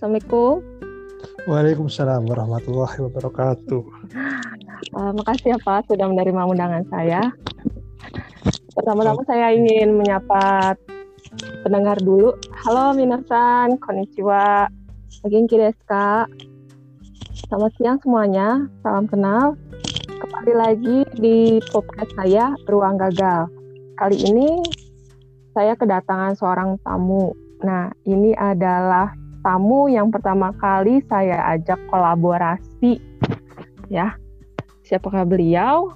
Assalamualaikum. Waalaikumsalam warahmatullahi wabarakatuh. Uh, makasih ya Pak sudah menerima undangan saya. Pertama-tama saya ingin menyapa pendengar dulu. Halo minasan, konnichiwa. Genki desu ka? Selamat siang semuanya, salam kenal. Kembali lagi di podcast saya, Ruang Gagal. Kali ini saya kedatangan seorang tamu. Nah, ini adalah tamu yang pertama kali saya ajak kolaborasi. Ya siapakah beliau?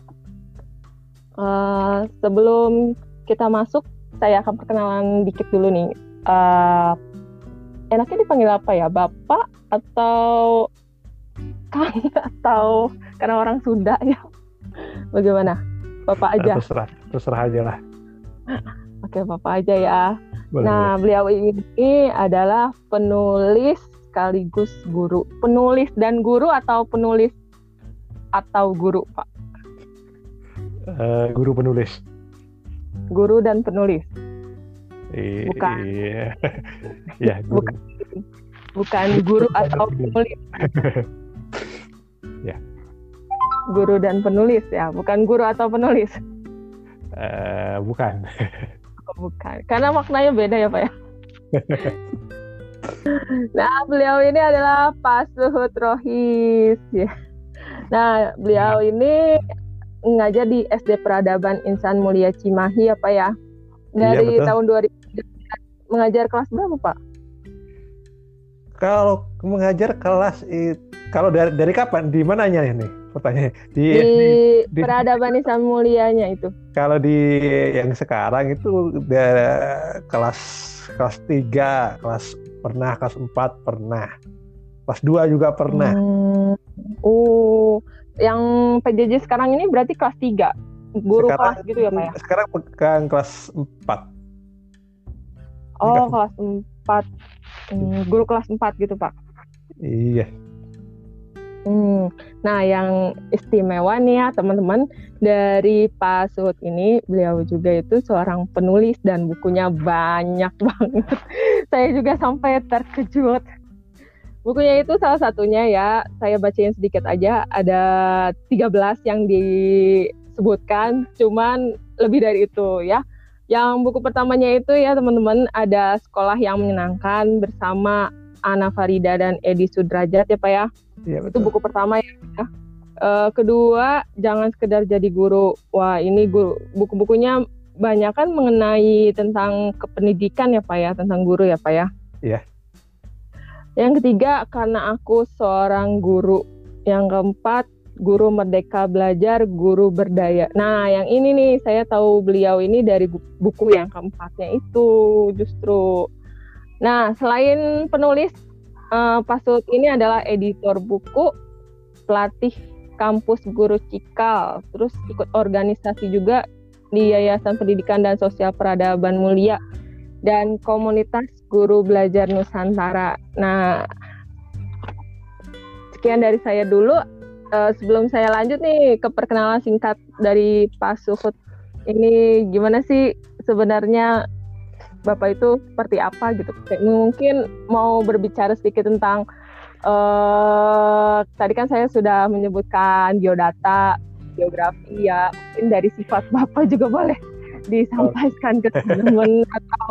Uh, sebelum kita masuk saya akan perkenalan dikit dulu nih. Uh, enaknya dipanggil apa ya? Bapak atau kang atau karena orang Sunda ya? Bagaimana? Bapak aja. Terserah terserah aja lah. Oke bapak aja ya boleh, nah, beliau ini adalah penulis sekaligus guru. Penulis dan guru atau penulis atau guru, Pak? Uh, guru penulis. Guru dan penulis. Bukan. Iya. ya, guru. Bukan, bukan guru atau penulis. ya. Guru dan penulis ya, bukan guru atau penulis. Uh, bukan. bukan. Karena maknanya beda ya Pak ya. nah, beliau ini adalah Pak Suhud Rohis ya. Nah, beliau ya. ini ngajar di SD Peradaban Insan Mulia Cimahi ya Pak ya. Dari iya, tahun 2000 mengajar kelas berapa Pak? Kalau mengajar kelas itu kalau dari dari kapan? Di mananya ini? Pertanyaan di, di, di peradaban Islam mulianya itu. Kalau di yang sekarang itu udah kelas kelas tiga kelas pernah kelas empat pernah. Kelas dua juga pernah. Hmm. oh yang PJJ sekarang ini berarti kelas tiga? Guru sekarang, kelas gitu ya Pak ya? sekarang pegang kelas empat. Oh kelas empat. Hmm, guru kelas empat gitu Pak. Iya Hmm, nah yang istimewa nih ya teman-teman dari Pak Suhud ini beliau juga itu seorang penulis dan bukunya banyak banget. saya juga sampai terkejut. Bukunya itu salah satunya ya, saya bacain sedikit aja, ada 13 yang disebutkan, cuman lebih dari itu ya. Yang buku pertamanya itu ya teman-teman ada sekolah yang menyenangkan bersama Ana Farida dan Edi Sudrajat ya Pak ya. Iya, betul. Itu buku pertama ya. Uh, kedua, jangan sekedar jadi guru. Wah, ini guru buku-bukunya banyak kan mengenai tentang kependidikan ya Pak ya, tentang guru ya Pak ya. Iya. Yang ketiga, karena aku seorang guru. Yang keempat, guru merdeka belajar, guru berdaya. Nah, yang ini nih saya tahu beliau ini dari buku yang keempatnya itu justru. Nah, selain penulis uh, Pak Sud ini adalah editor buku, pelatih kampus guru Cikal, terus ikut organisasi juga di Yayasan Pendidikan dan Sosial Peradaban Mulia dan komunitas guru belajar Nusantara. Nah, sekian dari saya dulu. Uh, sebelum saya lanjut nih ke perkenalan singkat dari Pak Suhut, ini gimana sih sebenarnya Bapak itu seperti apa gitu. Mungkin mau berbicara sedikit tentang uh, tadi kan saya sudah menyebutkan biodata, geografi ya. Mungkin dari sifat Bapak juga boleh disampaikan ke teman-teman atau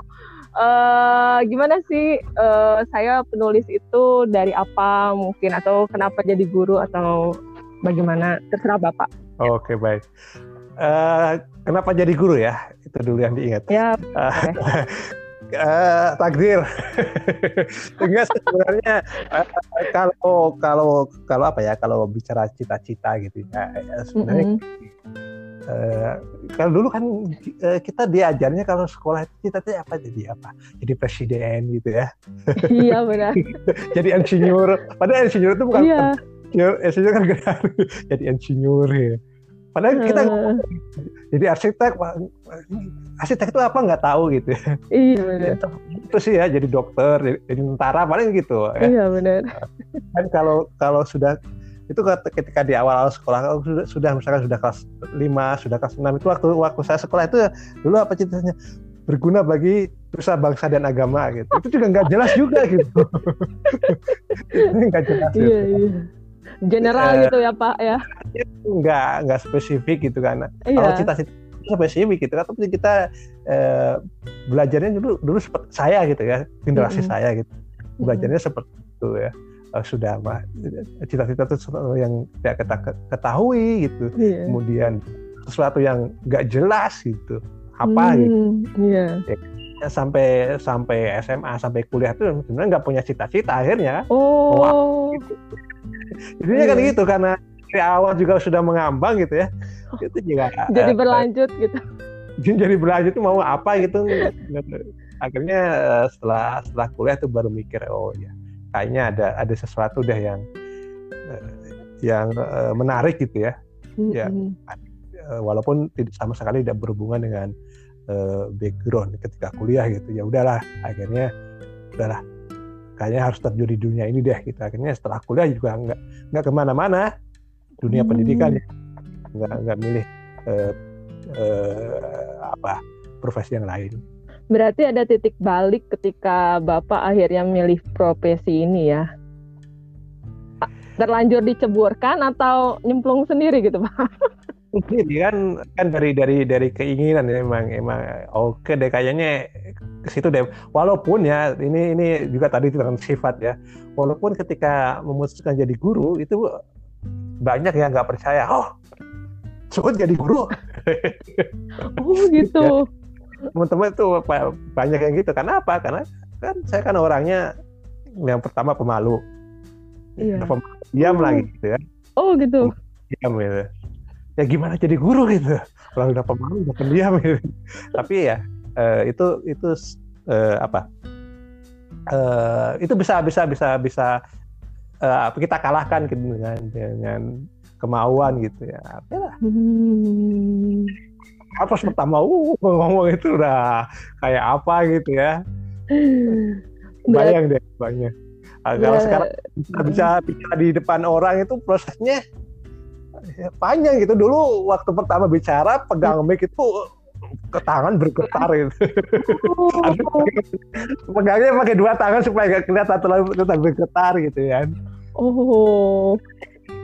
uh, gimana sih uh, saya penulis itu dari apa mungkin atau kenapa jadi guru atau bagaimana terserah Bapak. Oke, okay, baik. Uh, kenapa jadi guru ya? Itu dulu yang diingat. Ya. Uh, uh, takdir. Enggak sebenarnya uh, kalau kalau kalau apa ya kalau bicara cita-cita gitu ya, ya sebenarnya mm -hmm. uh, kalau dulu kan uh, kita diajarnya kalau sekolah itu cita-cita apa jadi apa? Jadi presiden gitu ya. Iya benar. jadi insinyur. Padahal insinyur itu bukan iya. insinyur kan jadi insinyur ya Padahal kita uh. jadi arsitek, arsitek itu apa nggak tahu gitu. Iya benar. Itu sih ya jadi dokter, jadi, jadi tentara paling gitu. Ya. Iya benar. Kan kalau kalau sudah itu ketika di awal-awal sekolah sudah, sudah misalkan sudah kelas 5, sudah kelas 6 itu waktu waktu saya sekolah itu dulu apa ceritanya berguna bagi nusa bangsa dan agama gitu itu juga nggak jelas juga gitu ini nggak jelas iya, gitu. iya. General uh, gitu ya pak ya nggak nggak spesifik gitu kan iya. kalau cita-cita spesifik gitu kan tapi kita uh, belajarnya dulu dulu seperti saya gitu ya generasi mm -hmm. saya gitu belajarnya mm -hmm. seperti itu ya uh, sudah mah cita-cita itu sesuatu yang tidak kita ketahui gitu yeah. kemudian sesuatu yang nggak jelas gitu apa hmm, gitu yeah. ya, sampai sampai SMA sampai kuliah tuh sebenarnya nggak punya cita-cita akhirnya. Oh. Wah, gitu. jadinya kan gitu karena dari awal juga sudah mengambang gitu ya. Itu juga jadi berlanjut gitu. Jadi berlanjut mau apa gitu. Akhirnya eh, setelah setelah kuliah tuh baru mikir oh ya kayaknya ada ada sesuatu deh yang uh, yang uh, menarik gitu ya. Mm-hmm. ya uh, walaupun tidak sama sekali tidak berhubungan dengan uh, background ketika kuliah gitu ya udahlah akhirnya udahlah kayaknya harus terjun di dunia ini deh gitu akhirnya setelah kuliah juga nggak nggak ke mana-mana dunia hmm. pendidikan ya nggak nggak milih uh, uh, apa profesi yang lain Berarti ada titik balik ketika Bapak akhirnya milih profesi ini ya. Terlanjur diceburkan atau nyemplung sendiri gitu, Pak? Ini kan kan dari dari dari keinginan ya emang emang oke deh kayaknya ke situ deh. Walaupun ya ini ini juga tadi tentang sifat ya. Walaupun ketika memutuskan jadi guru itu banyak yang nggak percaya. Oh, sebut jadi guru. oh gitu. Ya teman-teman itu banyak yang gitu. Kenapa? Karena kan saya kan orangnya yang pertama pemalu. Iya. Pemalu, diam oh. lagi gitu kan. Oh gitu. Diam gitu. Ya gimana jadi guru gitu. Kalau udah pemalu udah pendiam gitu. Tapi ya uh, itu itu uh, apa? Uh, itu bisa bisa bisa bisa uh, kita kalahkan gitu dengan dengan kemauan gitu ya. Hmm apa pertama uh ngomong itu udah kayak apa gitu ya bayang deh banyak kalau sekarang bisa, bisa bicara di depan orang itu prosesnya ya, panjang gitu dulu waktu pertama bicara pegang mic itu ke tangan bergetar gitu. Oh. Pegangnya pakai dua tangan supaya gak kelihatan terlalu tetap bergetar gitu kan. Oh.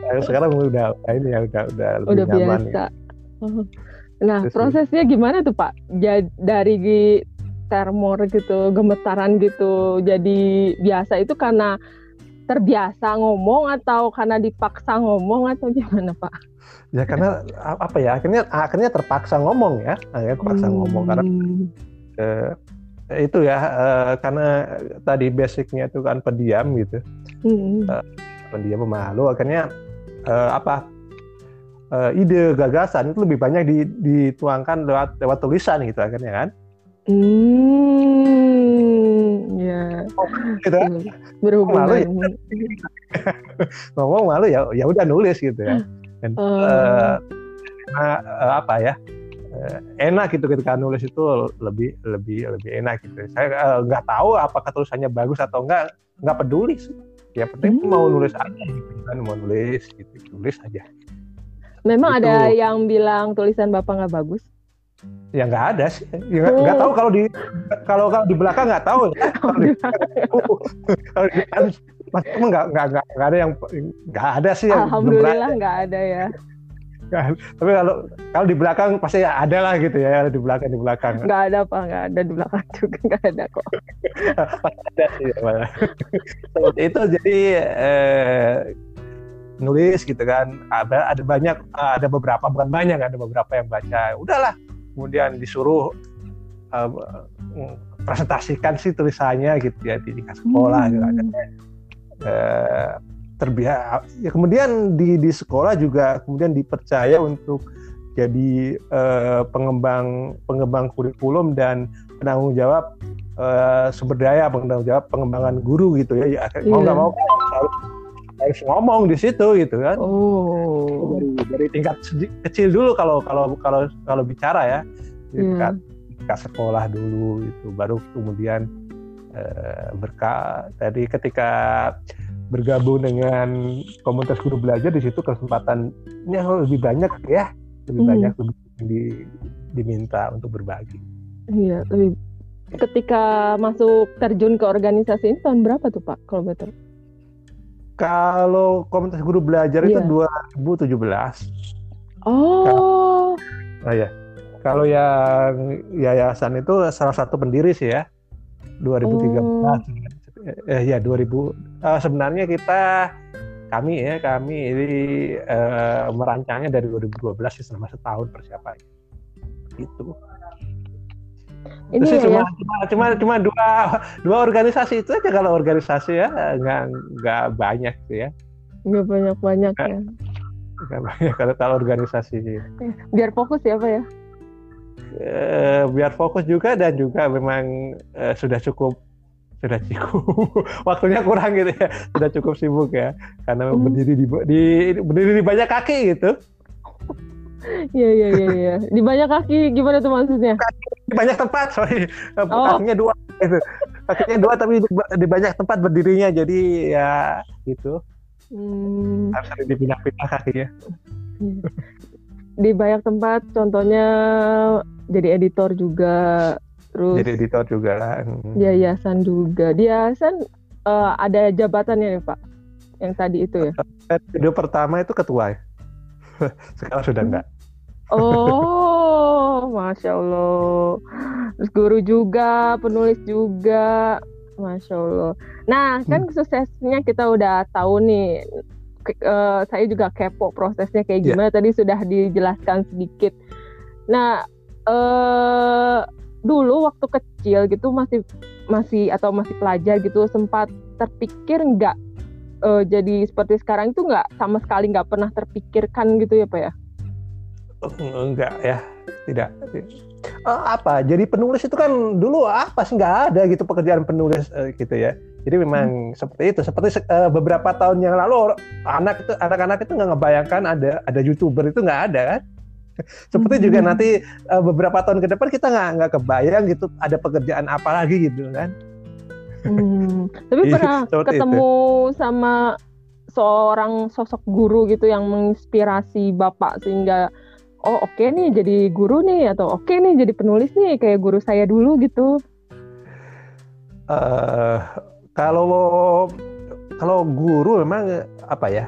Nah, sekarang udah ini ya udah udah lebih udah nyaman. Biasa. Ya. Nah, Terus prosesnya gimana tuh Pak? Dari termor gitu, gemetaran gitu, jadi biasa itu karena terbiasa ngomong atau karena dipaksa ngomong atau gimana Pak? Ya karena apa ya? Akhirnya akhirnya terpaksa ngomong ya, akhirnya terpaksa hmm. ngomong karena eh, itu ya eh, karena tadi basicnya itu kan pendiam gitu, hmm. eh, pendiam pemalu, akhirnya eh, apa? uh, ide gagasan itu lebih banyak dituangkan lewat lewat tulisan gitu akhirnya kan hmm ya oh, gitu kan? berhubungan malu ya. ngomong malu ya ya udah nulis gitu ya dan uh. Uh, uh, apa ya uh, enak gitu ketika nulis itu lebih lebih lebih enak gitu saya nggak uh, tahu apakah tulisannya bagus atau enggak nggak peduli sih ya penting hmm. mau nulis aja gitu kan mau nulis gitu tulis aja Memang itu. ada yang bilang tulisan bapak nggak bagus? Ya nggak ada sih. Ya, nggak oh. tahu kalau di kalau kalau di belakang nggak tahu. Ya. Kalau di, kalau di nggak nggak nggak ada yang nggak ada sih. Yang Alhamdulillah nggak ada ya. tapi kalau kalau di belakang pasti ada lah gitu ya di belakang di belakang. Nggak ada apa nggak ada di belakang juga nggak ada kok. ada sih. Seperti itu jadi eh, nulis gitu kan ada ada banyak ada beberapa bukan banyak ada beberapa yang baca udahlah kemudian disuruh uh, presentasikan sih tulisannya gitu ya di tingkat sekolah gitu. hmm. gitu uh, terbiasa ya kemudian di di sekolah juga kemudian dipercaya untuk jadi uh, pengembang pengembang kurikulum dan penanggung jawab uh, sumber daya penanggung jawab pengembangan guru gitu ya, ya mau nggak yeah. mau harus harus ngomong di situ gitu kan. Oh. Dari, dari tingkat kecil dulu kalau kalau kalau kalau bicara ya tingkat yeah. tingkat sekolah dulu itu baru kemudian uh, berkah tadi ketika bergabung dengan komunitas guru belajar di situ kesempatannya lebih banyak ya lebih hmm. banyak lebih di, diminta untuk berbagi. Iya, lebih ketika masuk terjun ke organisasi ini tahun berapa tuh Pak kalau betul? Kalau komunitas guru belajar iya. itu 2017. Oh. Nah, ya. Kalau yang yayasan itu salah satu pendiri sih ya. 2013. Oh. Eh ya 2000 uh, sebenarnya kita kami ya kami ini uh, merancangnya dari 2012 sih selama setahun persiapan itu ini ya, cuma, ya. cuma cuma cuma dua dua organisasi. Itu aja kalau organisasi ya nggak nggak banyak sih ya. Nggak banyak banyak ya. Nggak banyak kalau kalau organisasi eh, biar fokus ya pak ya? E, biar fokus juga dan juga memang e, sudah cukup sudah cukup. Waktunya kurang gitu ya. Sudah cukup sibuk ya. Karena hmm. berdiri di, di berdiri di banyak kaki gitu Iya iya iya iya. Di banyak kaki gimana tuh maksudnya? Di banyak tempat, sorry. Oh. Kakinya dua gitu. Kakinya dua tapi di banyak tempat berdirinya jadi ya gitu. Hmm. Harus ada dipindah-pindah kakinya. Iya. Di banyak tempat contohnya jadi editor juga terus jadi editor juga lah. Hmm. Yayasan juga. Di yayasan uh, ada jabatannya ya, Pak. Yang tadi itu ya. Video pertama itu ketua ya. Sekarang sudah enggak. Oh, masya Allah. Terus guru juga, penulis juga, masya Allah. Nah, kan hmm. suksesnya kita udah tahu nih. Uh, saya juga kepo prosesnya kayak iya. gimana. Yeah. Tadi sudah dijelaskan sedikit. Nah, uh, dulu waktu kecil gitu masih masih atau masih pelajar gitu sempat terpikir nggak uh, jadi seperti sekarang itu nggak sama sekali nggak pernah terpikirkan gitu ya pak ya? Enggak ya, tidak. Uh, apa? Jadi penulis itu kan dulu apa sih nggak ada gitu pekerjaan penulis uh, gitu ya. Jadi memang hmm. seperti itu. Seperti uh, beberapa tahun yang lalu anak itu anak-anak itu nggak ngebayangkan ada ada youtuber itu nggak ada kan. seperti hmm. juga nanti uh, beberapa tahun ke depan kita nggak nggak kebayang gitu ada pekerjaan apa lagi gitu kan. Hmm. Tapi iya, pernah ketemu itu. sama seorang sosok guru gitu yang menginspirasi bapak sehingga oh oke okay nih jadi guru nih atau oke okay nih jadi penulis nih kayak guru saya dulu gitu. Uh, kalau kalau guru memang apa ya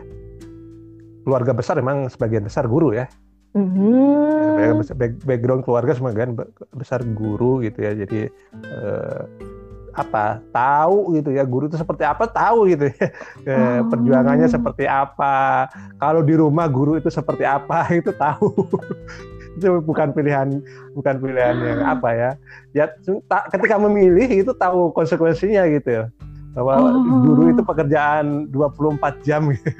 keluarga besar memang sebagian besar guru ya. Mm-hmm. Background keluarga sebagian besar guru gitu ya. Jadi uh, apa tahu gitu ya guru itu seperti apa tahu gitu ya. Oh. perjuangannya seperti apa. Kalau di rumah guru itu seperti apa itu tahu. Itu bukan pilihan bukan pilihan yang apa ya. Ya ketika memilih itu tahu konsekuensinya gitu ya. Bahwa oh. guru itu pekerjaan 24 jam gitu.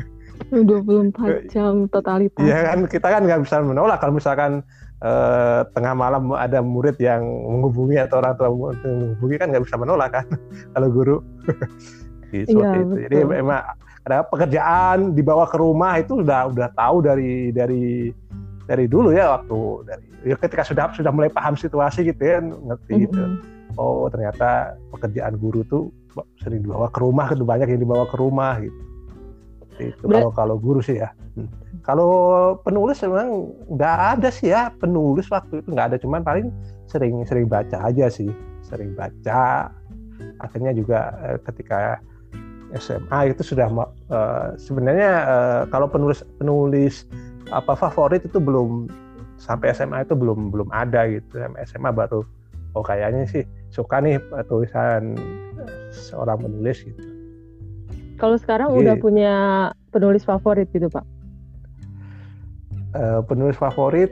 24 jam totalitas. Iya kan kita kan nggak bisa menolak kalau misalkan eh, tengah malam ada murid yang menghubungi atau orang tua menghubungi kan nggak bisa menolak kan kalau guru gitu, ya, itu. Jadi memang ada pekerjaan dibawa ke rumah itu sudah udah tahu dari dari dari dulu ya waktu dari ya ketika sudah sudah mulai paham situasi gitu ya ngerti mm -hmm. gitu. Oh ternyata pekerjaan guru tuh sering dibawa ke rumah itu banyak yang dibawa ke rumah gitu. Itu kalau kalau guru sih ya. Hmm. Kalau penulis memang nggak ada sih ya penulis waktu itu nggak ada cuman paling sering sering baca aja sih sering baca akhirnya juga eh, ketika SMA itu sudah uh, sebenarnya uh, kalau penulis penulis apa favorit itu belum sampai SMA itu belum belum ada gitu SMA baru oh kayaknya sih suka nih tulisan seorang penulis gitu. Kalau sekarang Jadi, udah punya penulis favorit gitu Pak? Uh, penulis favorit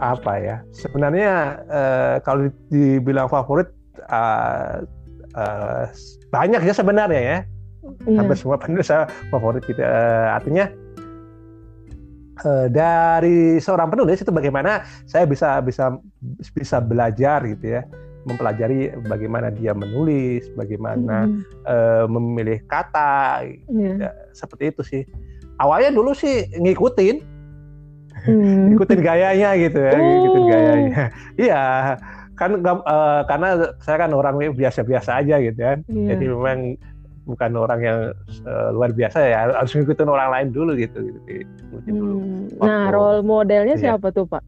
apa ya? Sebenarnya uh, kalau dibilang favorit uh, uh, banyak ya sebenarnya ya. Yeah. Hampir semua penulis favorit kita. Uh, artinya uh, dari seorang penulis itu bagaimana saya bisa bisa bisa belajar gitu ya mempelajari bagaimana dia menulis, bagaimana mm. uh, memilih kata, yeah. ya, seperti itu sih. Awalnya dulu sih ngikutin, hmm. ikutin gayanya gitu ya, oh. ikutin gayanya. Iya, kan uh, karena saya kan orang biasa-biasa aja gitu kan, yeah. jadi memang bukan orang yang uh, luar biasa ya, harus ngikutin orang lain dulu gitu. gitu. Hmm. Nah, role modelnya iya. siapa tuh Pak?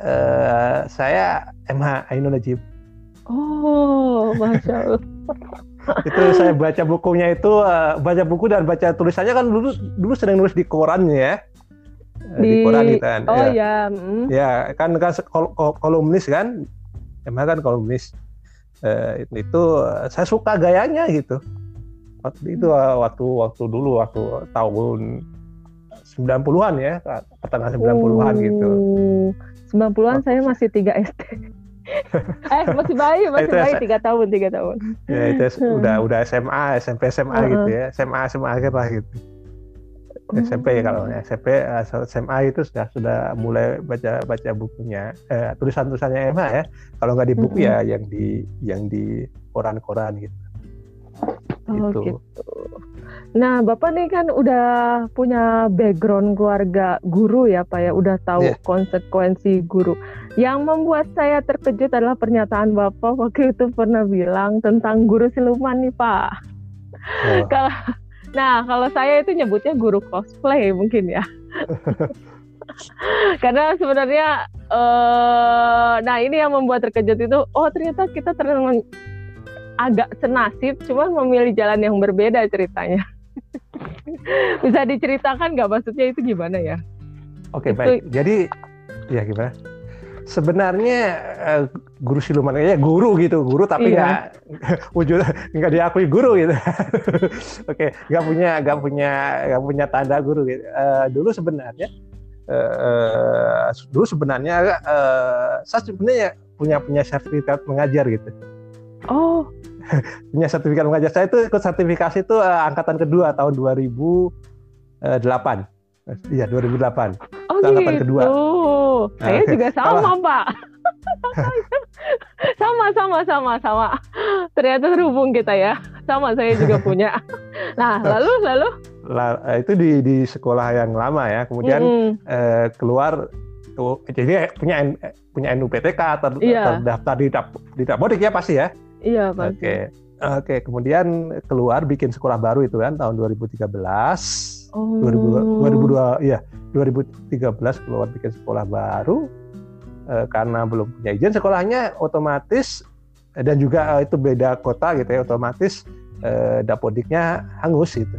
uh, saya MH Ainun Najib. Oh, masya Allah. itu saya baca bukunya itu uh, baca buku dan baca tulisannya kan dulu dulu sering nulis di koran ya di, di koran gitu kan oh ya ya, mm. ya kan kan kol kolumnis kan? Emang kan kolumnis. Uh, itu uh, saya suka gayanya gitu. Waktu itu uh, waktu waktu dulu waktu tahun 90-an ya pertengahan 90-an gitu. 90-an saya masih 3 SD eh masih bayi masih itu bayi tiga tahun tiga tahun. Ya itu hmm. udah udah SMA SMP SMA uh -huh. gitu ya. SMA SMA akhir lah gitu SMP ya kalau ya SMP eh, SMA itu sudah sudah mulai baca baca bukunya eh, tulisan tulisannya Emma ya kalau nggak di buku mm -hmm. ya yang di yang di koran-koran gitu. Oh, gitu. gitu. Nah, Bapak nih kan udah punya background keluarga guru ya, Pak ya, udah tahu yeah. konsekuensi guru. Yang membuat saya terkejut adalah pernyataan Bapak waktu itu pernah bilang tentang guru siluman nih, Pak. Oh. Kalau Nah, kalau saya itu nyebutnya guru cosplay mungkin ya. Karena sebenarnya uh, nah ini yang membuat terkejut itu oh ternyata kita ternyata agak senasib cuman memilih jalan yang berbeda ceritanya. Bisa diceritakan nggak maksudnya itu gimana ya? Oke, okay, baik. Jadi ya gimana? Sebenarnya uh, guru siluman ya guru gitu guru tapi iya. nggak iya. wujud nggak diakui guru gitu oke okay, nggak punya nggak punya nggak punya tanda guru gitu uh, dulu sebenarnya uh, dulu sebenarnya uh, saya sebenarnya punya punya sertifikat mengajar gitu oh punya sertifikat mengajar saya itu ikut sertifikasi itu uh, angkatan kedua tahun 2008 iya 2008 Oh angkatan gitu. kedua. Saya juga sama. Pak. sama sama sama sama. Ternyata terhubung kita ya. Sama saya juga punya. Nah, lalu lalu La, eh, itu di di sekolah yang lama ya. Kemudian mm -hmm. eh, keluar tuh jadi punya punya NUPTK ter, iya. terdaftar di di Dapodik ya pasti ya. Iya, pasti. Oke. Oke, kemudian keluar bikin sekolah baru itu kan tahun 2013. Oh. 2002, 2002 iya 2013 keluar bikin sekolah baru eh, karena belum punya izin sekolahnya otomatis eh, dan juga eh, itu beda kota gitu ya otomatis eh, dapodiknya hangus gitu.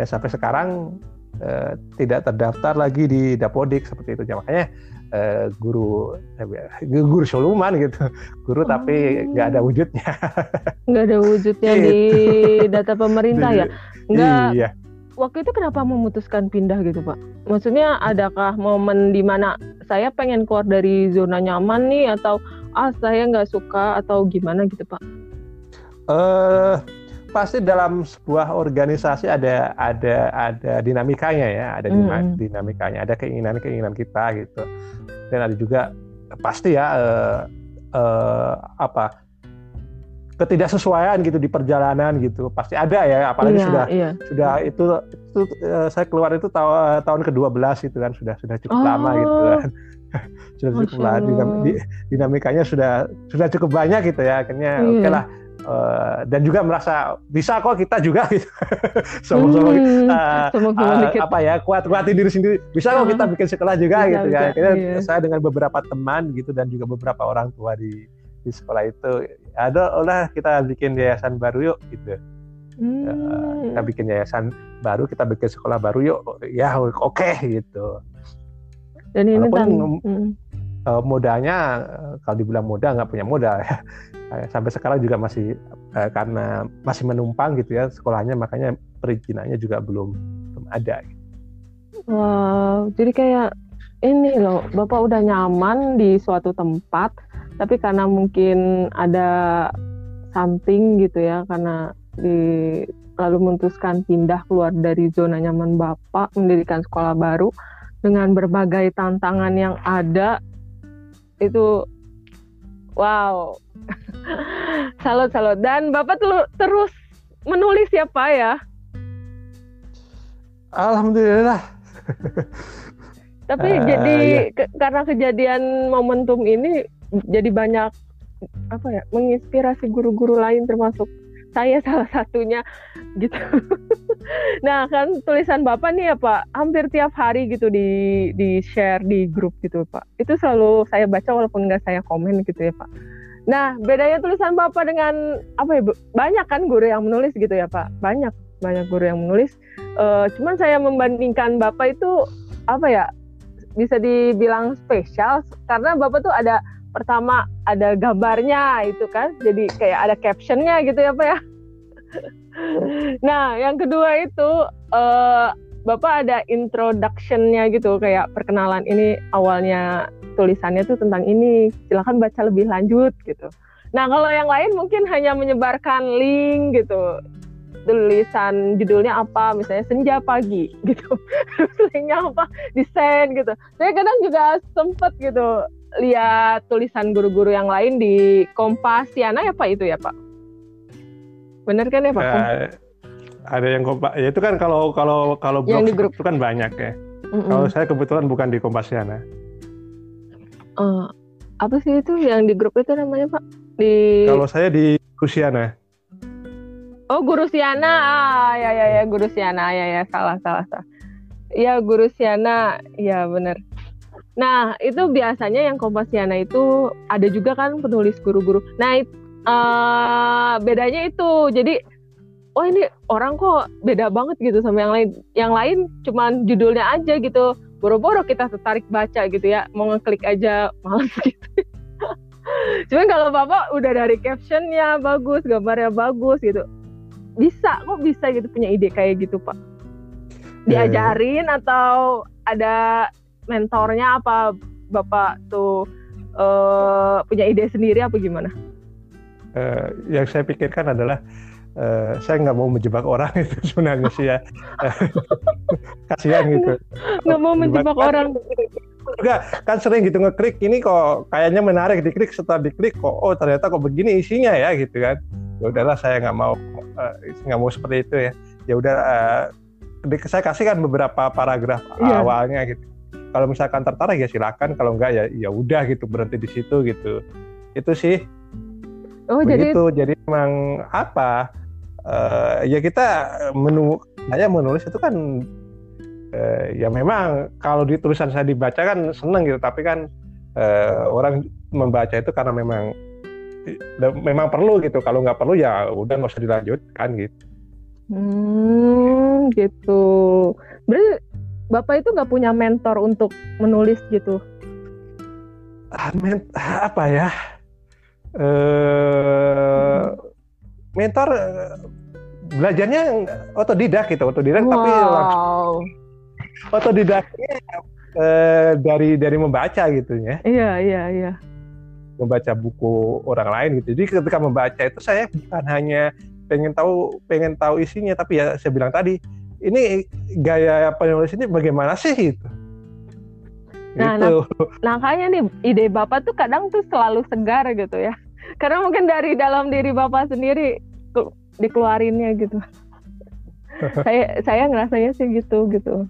Ya sampai sekarang eh, tidak terdaftar lagi di dapodik seperti itu. Ya, makanya eh, guru eh, guru soluman gitu, guru oh. tapi nggak ada wujudnya. Nggak ada wujudnya di gitu. data pemerintah ya? Nggak. Iya waktu itu kenapa memutuskan pindah gitu Pak? Maksudnya adakah momen di mana saya pengen keluar dari zona nyaman nih atau ah saya nggak suka atau gimana gitu Pak? Eh uh, pasti dalam sebuah organisasi ada ada ada dinamikanya ya, ada mm. dinamikanya, ada keinginan-keinginan kita gitu. Dan ada juga pasti ya uh, uh, apa ketidaksesuaian gitu di perjalanan gitu. Pasti ada ya apalagi iya, sudah iya. sudah itu itu uh, saya keluar itu tahun tahun ke-12 gitu kan sudah sudah cukup oh. lama gitu kan. Sudah cukup lama dinam, dinamikanya sudah sudah cukup banyak gitu ya akhirnya iya. oke okay lah. Uh, dan juga merasa bisa kok kita juga gitu. Sama-sama hmm, uh, uh, apa ya kuat kuatin diri sendiri. Bisa kok kita bikin sekolah juga bisa, gitu kan akhirnya iya. saya dengan beberapa teman gitu dan juga beberapa orang tua di di sekolah itu ada udah kita bikin yayasan baru yuk gitu hmm. uh, kita bikin yayasan baru kita bikin sekolah baru yuk ya oke okay, gitu dan ini Walaupun, hmm. uh, modalnya uh, kalau dibilang modal nggak punya modal ya sampai sekarang juga masih uh, karena masih menumpang gitu ya sekolahnya makanya perizinannya juga belum belum ada. Wow, jadi kayak ini loh, bapak udah nyaman di suatu tempat, tapi karena mungkin ada something gitu ya karena di lalu memutuskan pindah keluar dari zona nyaman bapak mendirikan sekolah baru dengan berbagai tantangan yang ada itu wow. Salut salut dan bapak tuh terus menulis ya pak ya? Alhamdulillah. Tapi uh, jadi ya. ke, karena kejadian momentum ini jadi banyak apa ya menginspirasi guru-guru lain termasuk saya salah satunya gitu. nah kan tulisan bapak nih ya pak, hampir tiap hari gitu di di share di grup gitu pak. Itu selalu saya baca walaupun nggak saya komen gitu ya pak. Nah bedanya tulisan bapak dengan apa ya banyak kan guru yang menulis gitu ya pak, banyak banyak guru yang menulis. Uh, cuman saya membandingkan bapak itu apa ya bisa dibilang spesial karena bapak tuh ada pertama ada gambarnya itu kan jadi kayak ada captionnya gitu ya pak ya. Nah yang kedua itu uh, bapak ada introductionnya gitu kayak perkenalan ini awalnya tulisannya tuh tentang ini silahkan baca lebih lanjut gitu. Nah kalau yang lain mungkin hanya menyebarkan link gitu tulisan judulnya apa misalnya senja pagi gitu. Linknya apa desain gitu. Saya kadang juga sempet gitu lihat tulisan guru-guru yang lain di Kompasiana ya Pak itu ya Pak? Bener kan ya Pak? Uh, ada yang kompas ya itu kan kalau kalau kalau blog di grup. itu kan banyak ya. Mm -mm. Kalau saya kebetulan bukan di Kompasiana. Uh, apa sih itu yang di grup itu namanya Pak? Di Kalau saya di Gusiana. Oh Guru Siana, ah, ya ya ya Guru Siana, ya ya salah salah salah. Ya Guru Siana, ya benar. Nah, itu biasanya yang Kompasiana itu ada juga kan penulis guru-guru. Nah, uh, bedanya itu. Jadi, oh ini orang kok beda banget gitu sama yang lain. Yang lain cuman judulnya aja gitu. Boro-boro kita tertarik baca gitu ya. Mau ngeklik aja malas gitu. Cuman kalau Bapak udah dari captionnya bagus, gambarnya bagus gitu. Bisa, kok bisa gitu punya ide kayak gitu, Pak? Iya. Diajarin atau ada mentornya apa bapak tuh uh, punya ide sendiri apa gimana? Uh, yang saya pikirkan adalah uh, saya nggak mau menjebak orang itu sebenarnya sih ya. Kasihan gitu. Nggak mau menjebak kan, orang. Juga kan sering gitu ngeklik ini kok kayaknya menarik diklik setelah diklik kok oh ternyata kok begini isinya ya gitu kan. Ya udahlah saya nggak mau nggak uh, mau seperti itu ya. Ya udah uh, saya kasih kan beberapa paragraf yeah. awalnya gitu kalau misalkan tertarik ya silakan. Kalau enggak ya ya udah gitu berhenti di situ gitu. Itu sih. Oh begitu. Jadi, jadi memang apa uh, ya kita menu saya menulis itu kan uh, ya memang kalau di tulisan saya dibaca kan seneng gitu. Tapi kan uh, orang membaca itu karena memang memang perlu gitu. Kalau nggak perlu ya udah nggak usah dilanjutkan gitu. Hmm gitu. Berarti Bapak itu nggak punya mentor untuk menulis gitu? Ah, men apa ya? Uh, mentor belajarnya otodidak gitu, otodidak wow. tapi otodidaknya uh, dari dari membaca gitu ya. Iya iya iya. Membaca buku orang lain gitu. Jadi ketika membaca itu saya bukan hanya pengen tahu pengen tahu isinya, tapi ya saya bilang tadi ini gaya penulis ini bagaimana sih itu? Nah, gitu. nah, makanya nih ide bapak tuh kadang tuh selalu segar gitu ya. Karena mungkin dari dalam diri bapak sendiri dikeluarinnya gitu. saya saya ngerasanya sih gitu gitu.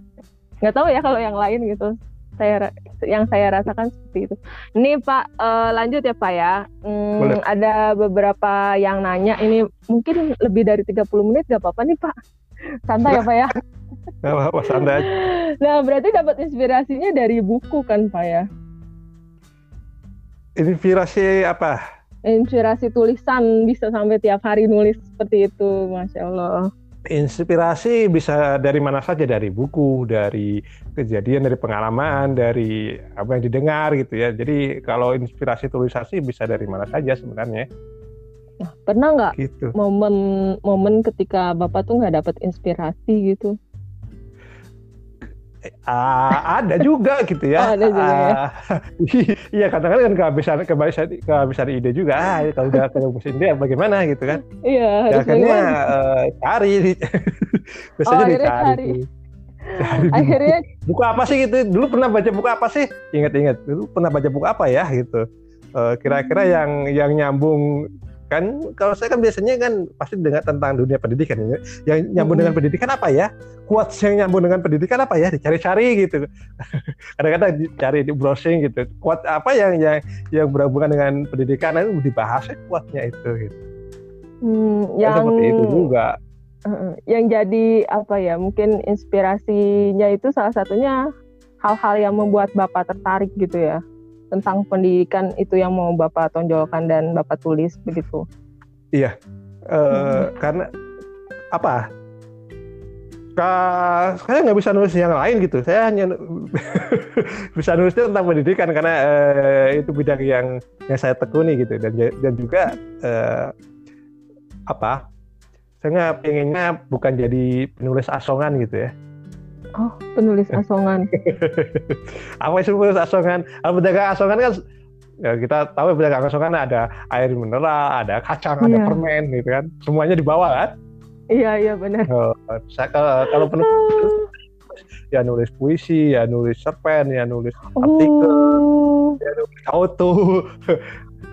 Nggak tahu ya kalau yang lain gitu. Saya yang saya rasakan seperti itu. Ini Pak uh, lanjut ya Pak ya. Hmm, ada beberapa yang nanya ini mungkin lebih dari 30 menit gak apa-apa nih Pak santai ya pak ya Gak apa-apa santai aja. Nah berarti dapat inspirasinya dari buku kan pak ya? Inspirasi apa? Inspirasi tulisan bisa sampai tiap hari nulis seperti itu, masya Allah. Inspirasi bisa dari mana saja, dari buku, dari kejadian, dari pengalaman, dari apa yang didengar gitu ya. Jadi kalau inspirasi tulisasi bisa dari mana saja sebenarnya. Nah, pernah nggak gitu. momen momen ketika bapak tuh nggak dapat inspirasi gitu? Uh, ada juga gitu ya. Oh, ada juga. Uh, iya kadang-kadang kan kehabisan kehabisan kehabisan ide juga. Ah, kalau udah kehabisan ide bagaimana gitu kan? Iya. Ya, akhirnya uh, cari, biasanya oh, dicari. Cari. cari akhirnya buku apa sih gitu? Dulu pernah baca buku apa sih? Ingat-ingat dulu pernah baca buku apa ya gitu? Kira-kira uh, yang yang nyambung kan kalau saya kan biasanya kan pasti dengar tentang dunia pendidikan ya. yang nyambung hmm. dengan pendidikan apa ya kuat yang nyambung dengan pendidikan apa ya dicari-cari gitu kadang-kadang cari di browsing gitu kuat apa yang yang yang berhubungan dengan pendidikan itu dibahas ya kuatnya itu gitu Hmm, yang seperti itu juga. Yang jadi apa ya? Mungkin inspirasinya itu salah satunya hal-hal yang membuat bapak tertarik gitu ya tentang pendidikan itu yang mau bapak tonjolkan dan bapak tulis begitu. Iya, uh, hmm. karena apa? Kak, saya nggak bisa nulis yang lain gitu. Saya hanya bisa nulisnya tentang pendidikan karena uh, itu bidang yang yang saya tekuni gitu dan dan juga uh, apa? Saya nggak pengennya bukan jadi penulis asongan gitu ya. Oh, penulis asongan. apa itu penulis asongan? Kalau pedagang asongan kan ya kita tahu pedagang asongan ada air mineral, ada kacang, yeah. ada iya. permen gitu kan. Semuanya dibawa kan? Iya iya benar. Oh, kalau, kalau penulis ya nulis puisi, ya nulis cerpen, ya nulis artikel, oh. ya nulis auto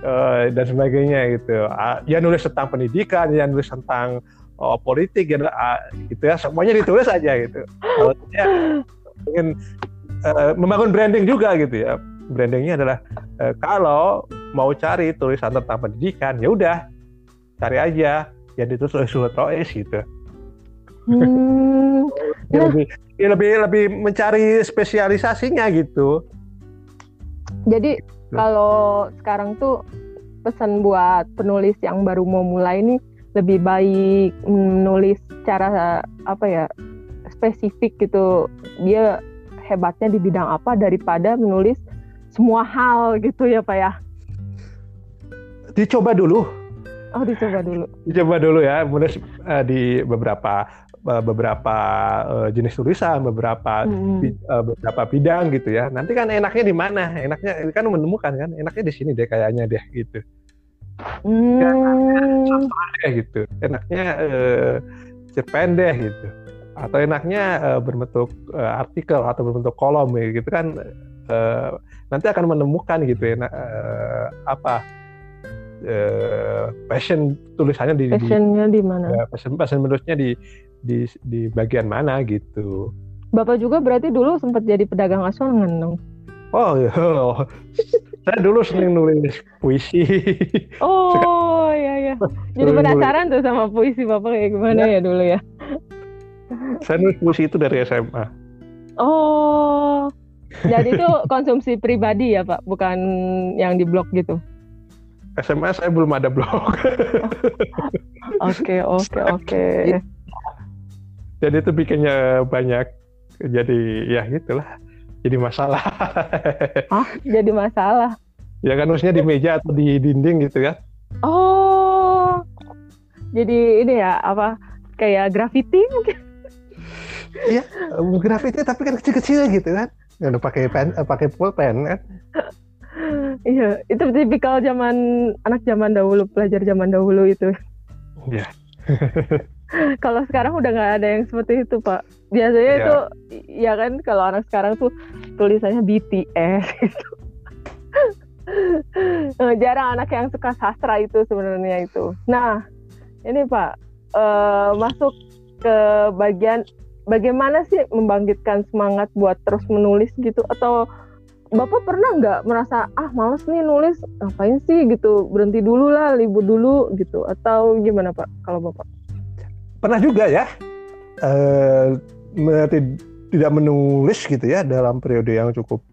uh, dan sebagainya gitu. Ya nulis tentang pendidikan, ya nulis tentang oh, politik, ya uh, gitu ya semuanya ditulis aja gitu. Kalau ya, ingin uh, membangun branding juga gitu ya. Brandingnya adalah uh, kalau mau cari tulisan tentang pendidikan, ya udah cari aja ya ditulis oleh Suhut Rois gitu. Hmm. ya, lebih ya lebih lebih mencari spesialisasinya gitu. Jadi kalau sekarang tuh pesan buat penulis yang baru mau mulai ini lebih baik menulis cara apa ya spesifik gitu dia hebatnya di bidang apa daripada menulis semua hal gitu ya pak ya dicoba dulu Oh dicoba dulu. Dicoba dulu ya, kemudian uh, di beberapa uh, beberapa uh, jenis tulisan, beberapa hmm. uh, beberapa bidang gitu ya. Nanti kan enaknya di mana? Enaknya kan menemukan kan, enaknya di sini deh kayaknya deh gitu. Hmm. Ya, gitu. Enaknya uh, cerpen deh gitu. Atau enaknya uh, berbentuk uh, artikel atau berbentuk kolom ya, gitu kan. Uh, nanti akan menemukan gitu ya uh, apa uh, passion tulisannya di passionnya di, mana ya, passion passion menulisnya di di di bagian mana gitu bapak juga berarti dulu sempat jadi pedagang asongan dong oh iya saya dulu sering nulis puisi. Oh iya iya. Jadi penasaran tuh sama puisi bapak kayak gimana ya, ya dulu ya? Saya nulis puisi itu dari SMA oh. Jadi itu konsumsi pribadi ya pak? Bukan yang di blog gitu? SMA saya belum ada blog. Oke oke oke. Jadi itu bikinnya banyak. Jadi ya gitulah jadi masalah. Ah jadi masalah. Ya kan maksudnya di meja atau di dinding gitu kan? Oh jadi ini ya apa kayak graffiti mungkin? Iya graffiti tapi kan kecil-kecil gitu kan? Udah pakai pen, pakai pulpen kan? Iya, itu tipikal zaman anak zaman dahulu, pelajar zaman dahulu itu. Iya. kalau sekarang udah nggak ada yang seperti itu, Pak. Biasanya yeah. itu, ya kan, kalau anak sekarang tuh tulisannya BTS gitu. Jarang anak yang suka sastra itu sebenarnya itu. Nah, ini Pak, uh, masuk ke bagian bagaimana sih membangkitkan semangat buat terus menulis gitu atau Bapak pernah nggak merasa ah males nih nulis ngapain sih gitu berhenti dulu lah libur dulu gitu atau gimana Pak kalau Bapak? Pernah juga ya eh, tidak menulis gitu ya dalam periode yang cukup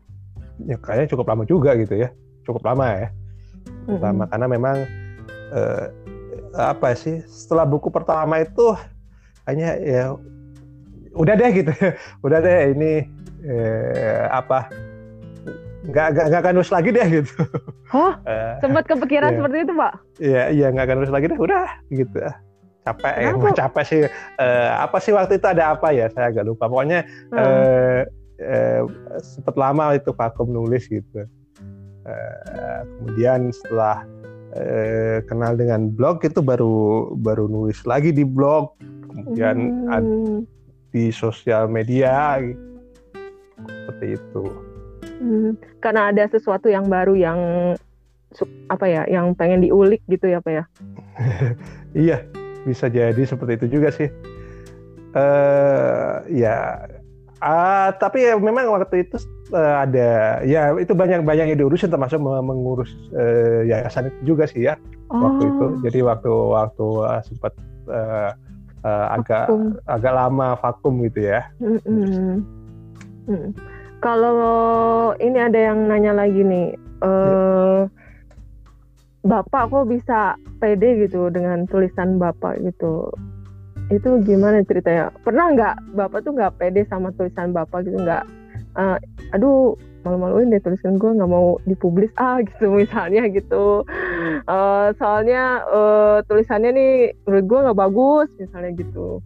ya kayaknya cukup lama juga gitu ya cukup lama ya mm-hmm. lama karena memang eh, apa sih setelah buku pertama itu hanya ya udah deh gitu udah deh ini eh, apa nggak nggak nggak akan nulis lagi deh gitu. Oh, uh, sempat kepikiran iya. seperti itu pak? Iya iya nggak akan nulis lagi deh, udah gitu. Capek ya, capek sih. Uh, apa sih waktu itu ada apa ya? Saya agak lupa. Pokoknya hmm. uh, uh, sempat lama itu vakum nulis gitu. Uh, kemudian setelah uh, kenal dengan blog itu baru baru nulis lagi di blog, kemudian hmm. di sosial media seperti itu. Hmm, karena ada sesuatu yang baru yang apa ya, yang pengen diulik gitu ya, Pak ya? iya, bisa jadi seperti itu juga sih. Uh, ya Uh, tapi ya memang waktu itu uh, ada ya itu banyak banyak yang diurusin termasuk mengurus uh, yayasan itu juga sih ya oh. waktu itu. Oh. Jadi waktu waktu uh, sempat uh, uh, agak agak lama vakum gitu ya. Mm -mm. Mm. Kalau ini ada yang nanya lagi nih, uh. Bapak kok bisa pede gitu dengan tulisan bapak gitu? itu gimana ceritanya? Pernah nggak bapak tuh nggak pede sama tulisan bapak gitu? Nggak uh, aduh malu-maluin deh tulisan gue nggak mau dipublis ah gitu misalnya gitu. Uh, soalnya uh, tulisannya nih menurut gue nggak bagus misalnya gitu.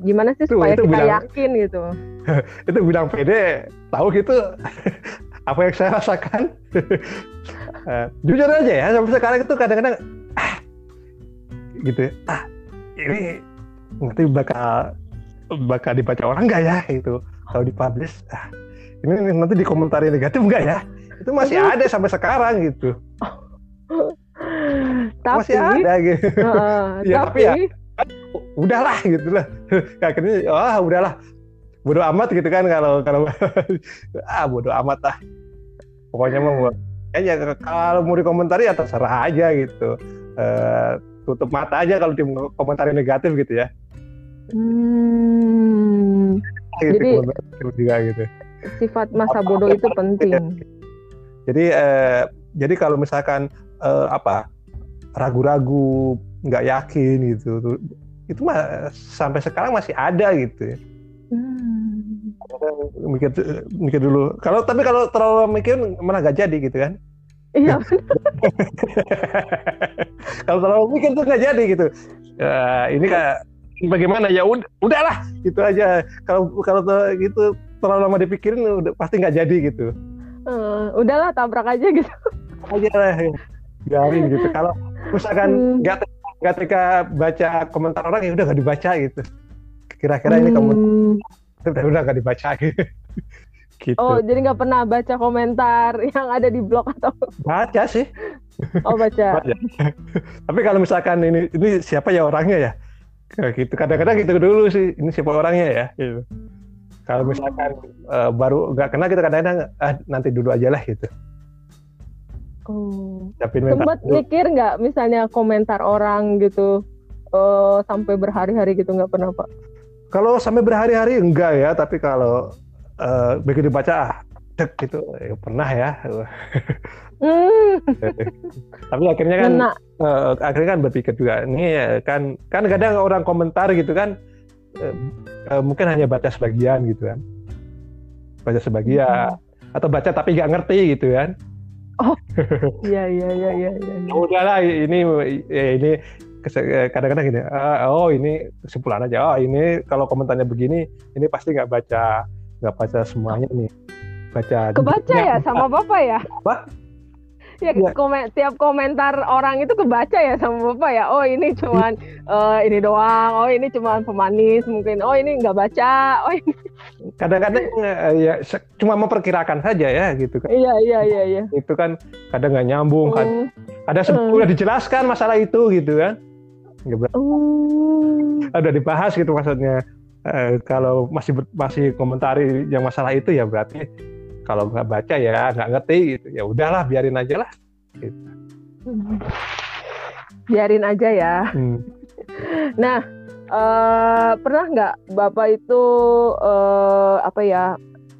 Gimana sih supaya itu kita bilang, yakin gitu? Itu bilang pede tahu gitu. Apa yang saya rasakan uh, jujur aja ya sampai sekarang itu kadang-kadang ah, gitu ya, ah ini nanti bakal bakal dibaca orang nggak ya itu kalau dipublish ah, ini nanti dikomentari negatif nggak ya? Itu masih ada sampai sekarang gitu. Tapi, masih ada gitu. uh, ya tapi, tapi ya udahlah gitu lah. Akhirnya oh udahlah. Bodoh amat gitu kan kalau kalau ah bodoh amat lah. Pokoknya mau kayaknya kalau mau dikomentari ya terserah aja gitu uh, tutup mata aja kalau di komentar negatif gitu ya. Hmm. Gitu, jadi juga gitu. Sifat masa bodoh itu penting. Jadi eh, jadi kalau misalkan eh, apa ragu-ragu nggak yakin gitu itu mah sampai sekarang masih ada gitu ya. Hmm. Mikir mikir dulu kalau tapi kalau terlalu mikir malah gak jadi gitu kan Iya. Kalau terlalu mikir tuh nggak jadi gitu. Uh, ini kayak bagaimana ya udah udahlah gitu aja. Kalau kalau gitu terlalu lama dipikirin udah pasti nggak jadi gitu. Uh, udahlah tabrak aja gitu. Aja lah, biarin gitu. Kalau misalkan hmm. nggak hmm. teka baca komentar orang ya udah nggak dibaca gitu. Kira-kira hmm. ini komentar udah nggak dibaca gitu. Gitu. Oh, jadi nggak pernah baca komentar yang ada di blog atau? Baca sih. Oh, baca. baca. Tapi kalau misalkan ini ini siapa ya orangnya ya? Kayak gitu. Kadang-kadang gitu dulu sih. Ini siapa orangnya ya? Gitu. Kalau misalkan uh, baru nggak kenal kita kadang-kadang ah, nanti dulu aja lah gitu. Oh. Tapi sempat mikir nggak misalnya komentar orang gitu uh, sampai berhari-hari gitu nggak pernah pak? Kalau sampai berhari-hari enggak ya, tapi kalau uh, begitu dibaca ah dek gitu. Ya, pernah ya. Mm. tapi akhirnya kan uh, akhirnya kan berpikir juga ini ya, kan kan kadang orang komentar gitu kan uh, uh, mungkin hanya baca sebagian gitu kan. Baca sebagian. Hmm. atau baca tapi nggak ngerti gitu kan. Oh. Iya iya iya iya ya, ya. udahlah ini ya, ini kadang-kadang gini oh ini kesimpulan aja. Oh ini kalau komentarnya begini ini pasti nggak baca nggak baca semuanya nih. Baca kebaca ya sama bapak ya? Apa? Ya, ya. Komen, tiap komentar orang itu kebaca ya sama bapak ya? Oh ini cuman uh, ini doang. Oh ini cuman pemanis mungkin. Oh ini nggak baca. Oh ini kadang-kadang uh, ya cuma memperkirakan saja ya gitu kan. Iya iya iya iya. Itu kan kadang nggak nyambung kan. Hmm. ada sebetulnya hmm. dijelaskan masalah itu gitu kan nggak uh. ada dibahas gitu maksudnya eh, kalau masih masih komentari yang masalah itu ya berarti kalau nggak baca ya nggak ngerti gitu ya udahlah biarin aja lah gitu. biarin aja ya hmm. nah uh, pernah nggak bapak itu uh, apa ya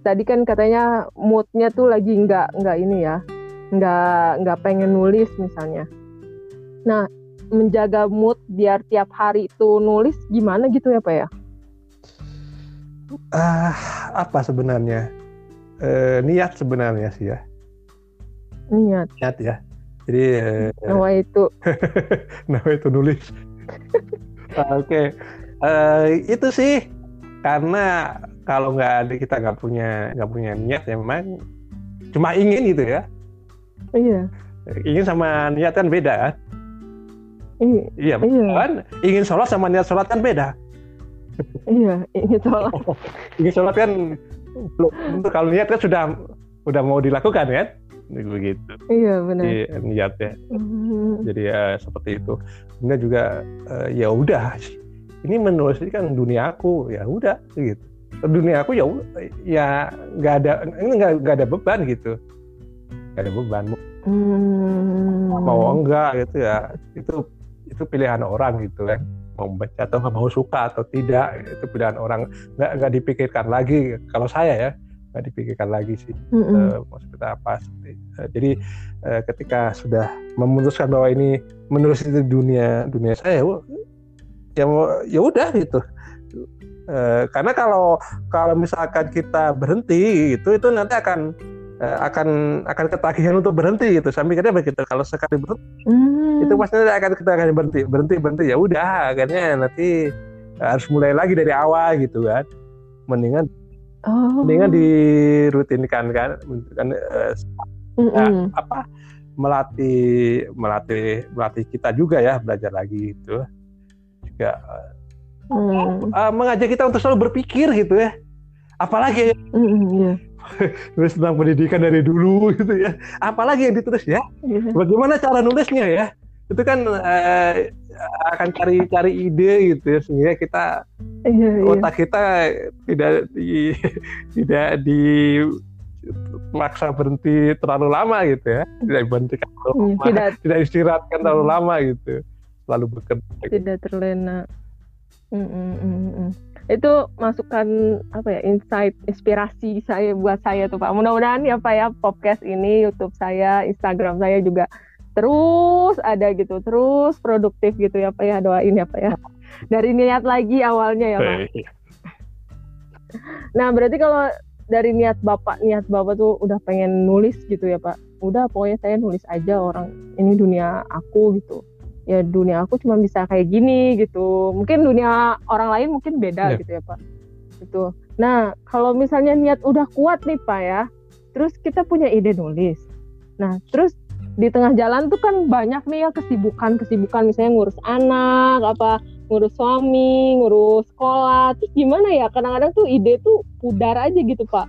tadi kan katanya moodnya tuh lagi nggak nggak ini ya nggak nggak pengen nulis misalnya nah menjaga mood biar tiap hari itu nulis gimana gitu ya pak ya? Uh, apa sebenarnya? Uh, niat sebenarnya sih ya. Niat. Niat ya. Jadi uh, nama itu. nama itu nulis. Oke. Okay. uh, itu sih. Karena kalau nggak ada kita nggak punya nggak punya niat ya memang cuma ingin gitu ya. Iya. Ingin sama niat kan beda kan iya, iya. kan? Ingin sholat sama niat sholat kan beda. Iya ingin sholat. Oh, ingin sholat kan belum kalau niat kan sudah sudah mau dilakukan kan? Begitu. Iya benar. Jadi, niatnya. Mm-hmm. jadi ya seperti itu. Kemudian juga uh, ya udah. Ini menulis ini kan dunia aku ya udah gitu. Dunia aku ya ya nggak ada ini nggak ada beban gitu. Nggak ada beban. Hmm. mau enggak gitu ya. Itu itu pilihan orang gitu kan. Mau membaca atau nggak mau suka atau tidak itu pilihan orang. Nggak nggak dipikirkan lagi. Kalau saya ya nggak dipikirkan lagi sih. Mm -hmm. uh, maksudnya apa uh, jadi uh, ketika sudah memutuskan bahwa ini menurut itu dunia dunia saya ya ya udah gitu. Uh, karena kalau kalau misalkan kita berhenti itu itu nanti akan uh, akan akan ketagihan untuk berhenti gitu sampai kita begitu kalau sekali berhenti mm. itu pasti akan kita akan berhenti berhenti berhenti ya udah akhirnya nanti harus mulai lagi dari awal gitu kan mendingan Oh. Mendingan dirutinkan kan, kan uh, mm -hmm. apa melatih melatih melatih kita juga ya belajar lagi itu juga mm. uh, mengajak kita untuk selalu berpikir gitu ya. Apalagi mm, yeah. nulis tentang pendidikan dari dulu gitu ya. Apalagi yang ditulis ya. Yeah. Bagaimana cara nulisnya ya? Itu kan uh, akan cari-cari ide gitu ya sehingga kita iya, iya. otak kita tidak di tidak di maksa berhenti terlalu lama gitu ya tidak berhenti terlalu iya, lama tidak, tidak istirahatkan terlalu lama gitu selalu bekerja tidak terlena -mm, mm -mm. Itu masukan apa ya insight inspirasi saya buat saya tuh pak. Mudah-mudahan ya pak ya podcast ini YouTube saya Instagram saya juga terus ada gitu terus produktif gitu ya pak ya. Doain ya pak ya. Dari niat lagi awalnya ya pak. Nah berarti kalau dari niat bapak niat bapak tuh udah pengen nulis gitu ya pak? Udah pokoknya saya nulis aja orang ini dunia aku gitu ya dunia aku cuma bisa kayak gini gitu. Mungkin dunia orang lain mungkin beda yeah. gitu ya pak. Itu nah kalau misalnya niat udah kuat nih pak ya terus kita punya ide nulis. Nah terus di tengah jalan tuh kan banyak nih ya kesibukan kesibukan misalnya ngurus anak apa ngurus suami ngurus sekolah. Terus gimana ya? Kadang-kadang tuh ide tuh pudar aja gitu pak.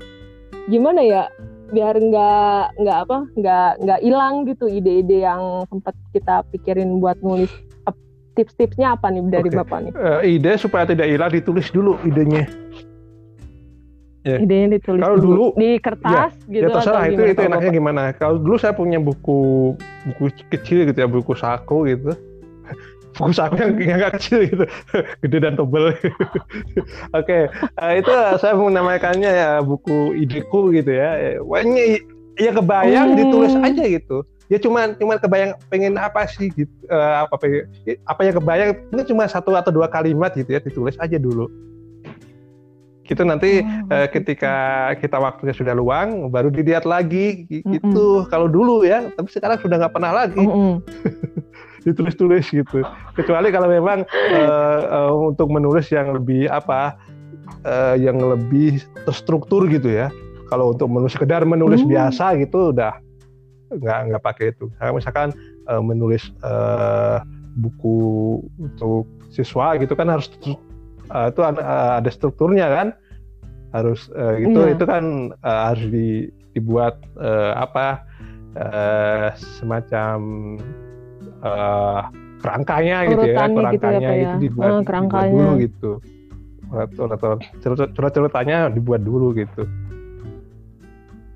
Gimana ya biar nggak nggak apa nggak nggak hilang gitu ide-ide yang sempat kita pikirin buat nulis tips-tipsnya apa nih dari okay. bapak nih uh, ide supaya tidak hilang ditulis dulu idenya Ya. Idenya ditulis kalau dulu di kertas ya, gitu. Ya terserah itu itu enaknya gimana. Kalau dulu saya punya buku buku kecil gitu ya, buku saku gitu. Buku saku yang nggak kecil gitu, gede dan tebel. Oke, okay. uh, itu saya menamakannya ya buku ideku gitu ya. Wahnya ya kebayang hmm. ditulis aja gitu. Ya cuma cuma kebayang pengen apa sih gitu, uh, apa apa yang kebayang ini cuma satu atau dua kalimat gitu ya ditulis aja dulu itu nanti oh, uh, ketika kita waktunya sudah luang baru dilihat lagi gitu mm -mm. kalau dulu ya tapi sekarang sudah nggak pernah lagi mm -mm. ditulis-tulis gitu. Kecuali kalau memang uh, uh, untuk menulis yang lebih apa uh, yang lebih terstruktur gitu ya. Kalau untuk menulis sekedar menulis mm. biasa gitu udah nggak nggak pakai itu. Misalkan uh, menulis uh, buku untuk siswa gitu kan harus uh, itu uh, ada strukturnya kan. Harus uh, itu iya. itu kan uh, harus di, dibuat uh, apa uh, semacam uh, kerangkanya gitu ya kerangkanya gitu, ya, ya? itu dibuat, oh, dibuat dulu gitu cerita-ceritanya dibuat dulu gitu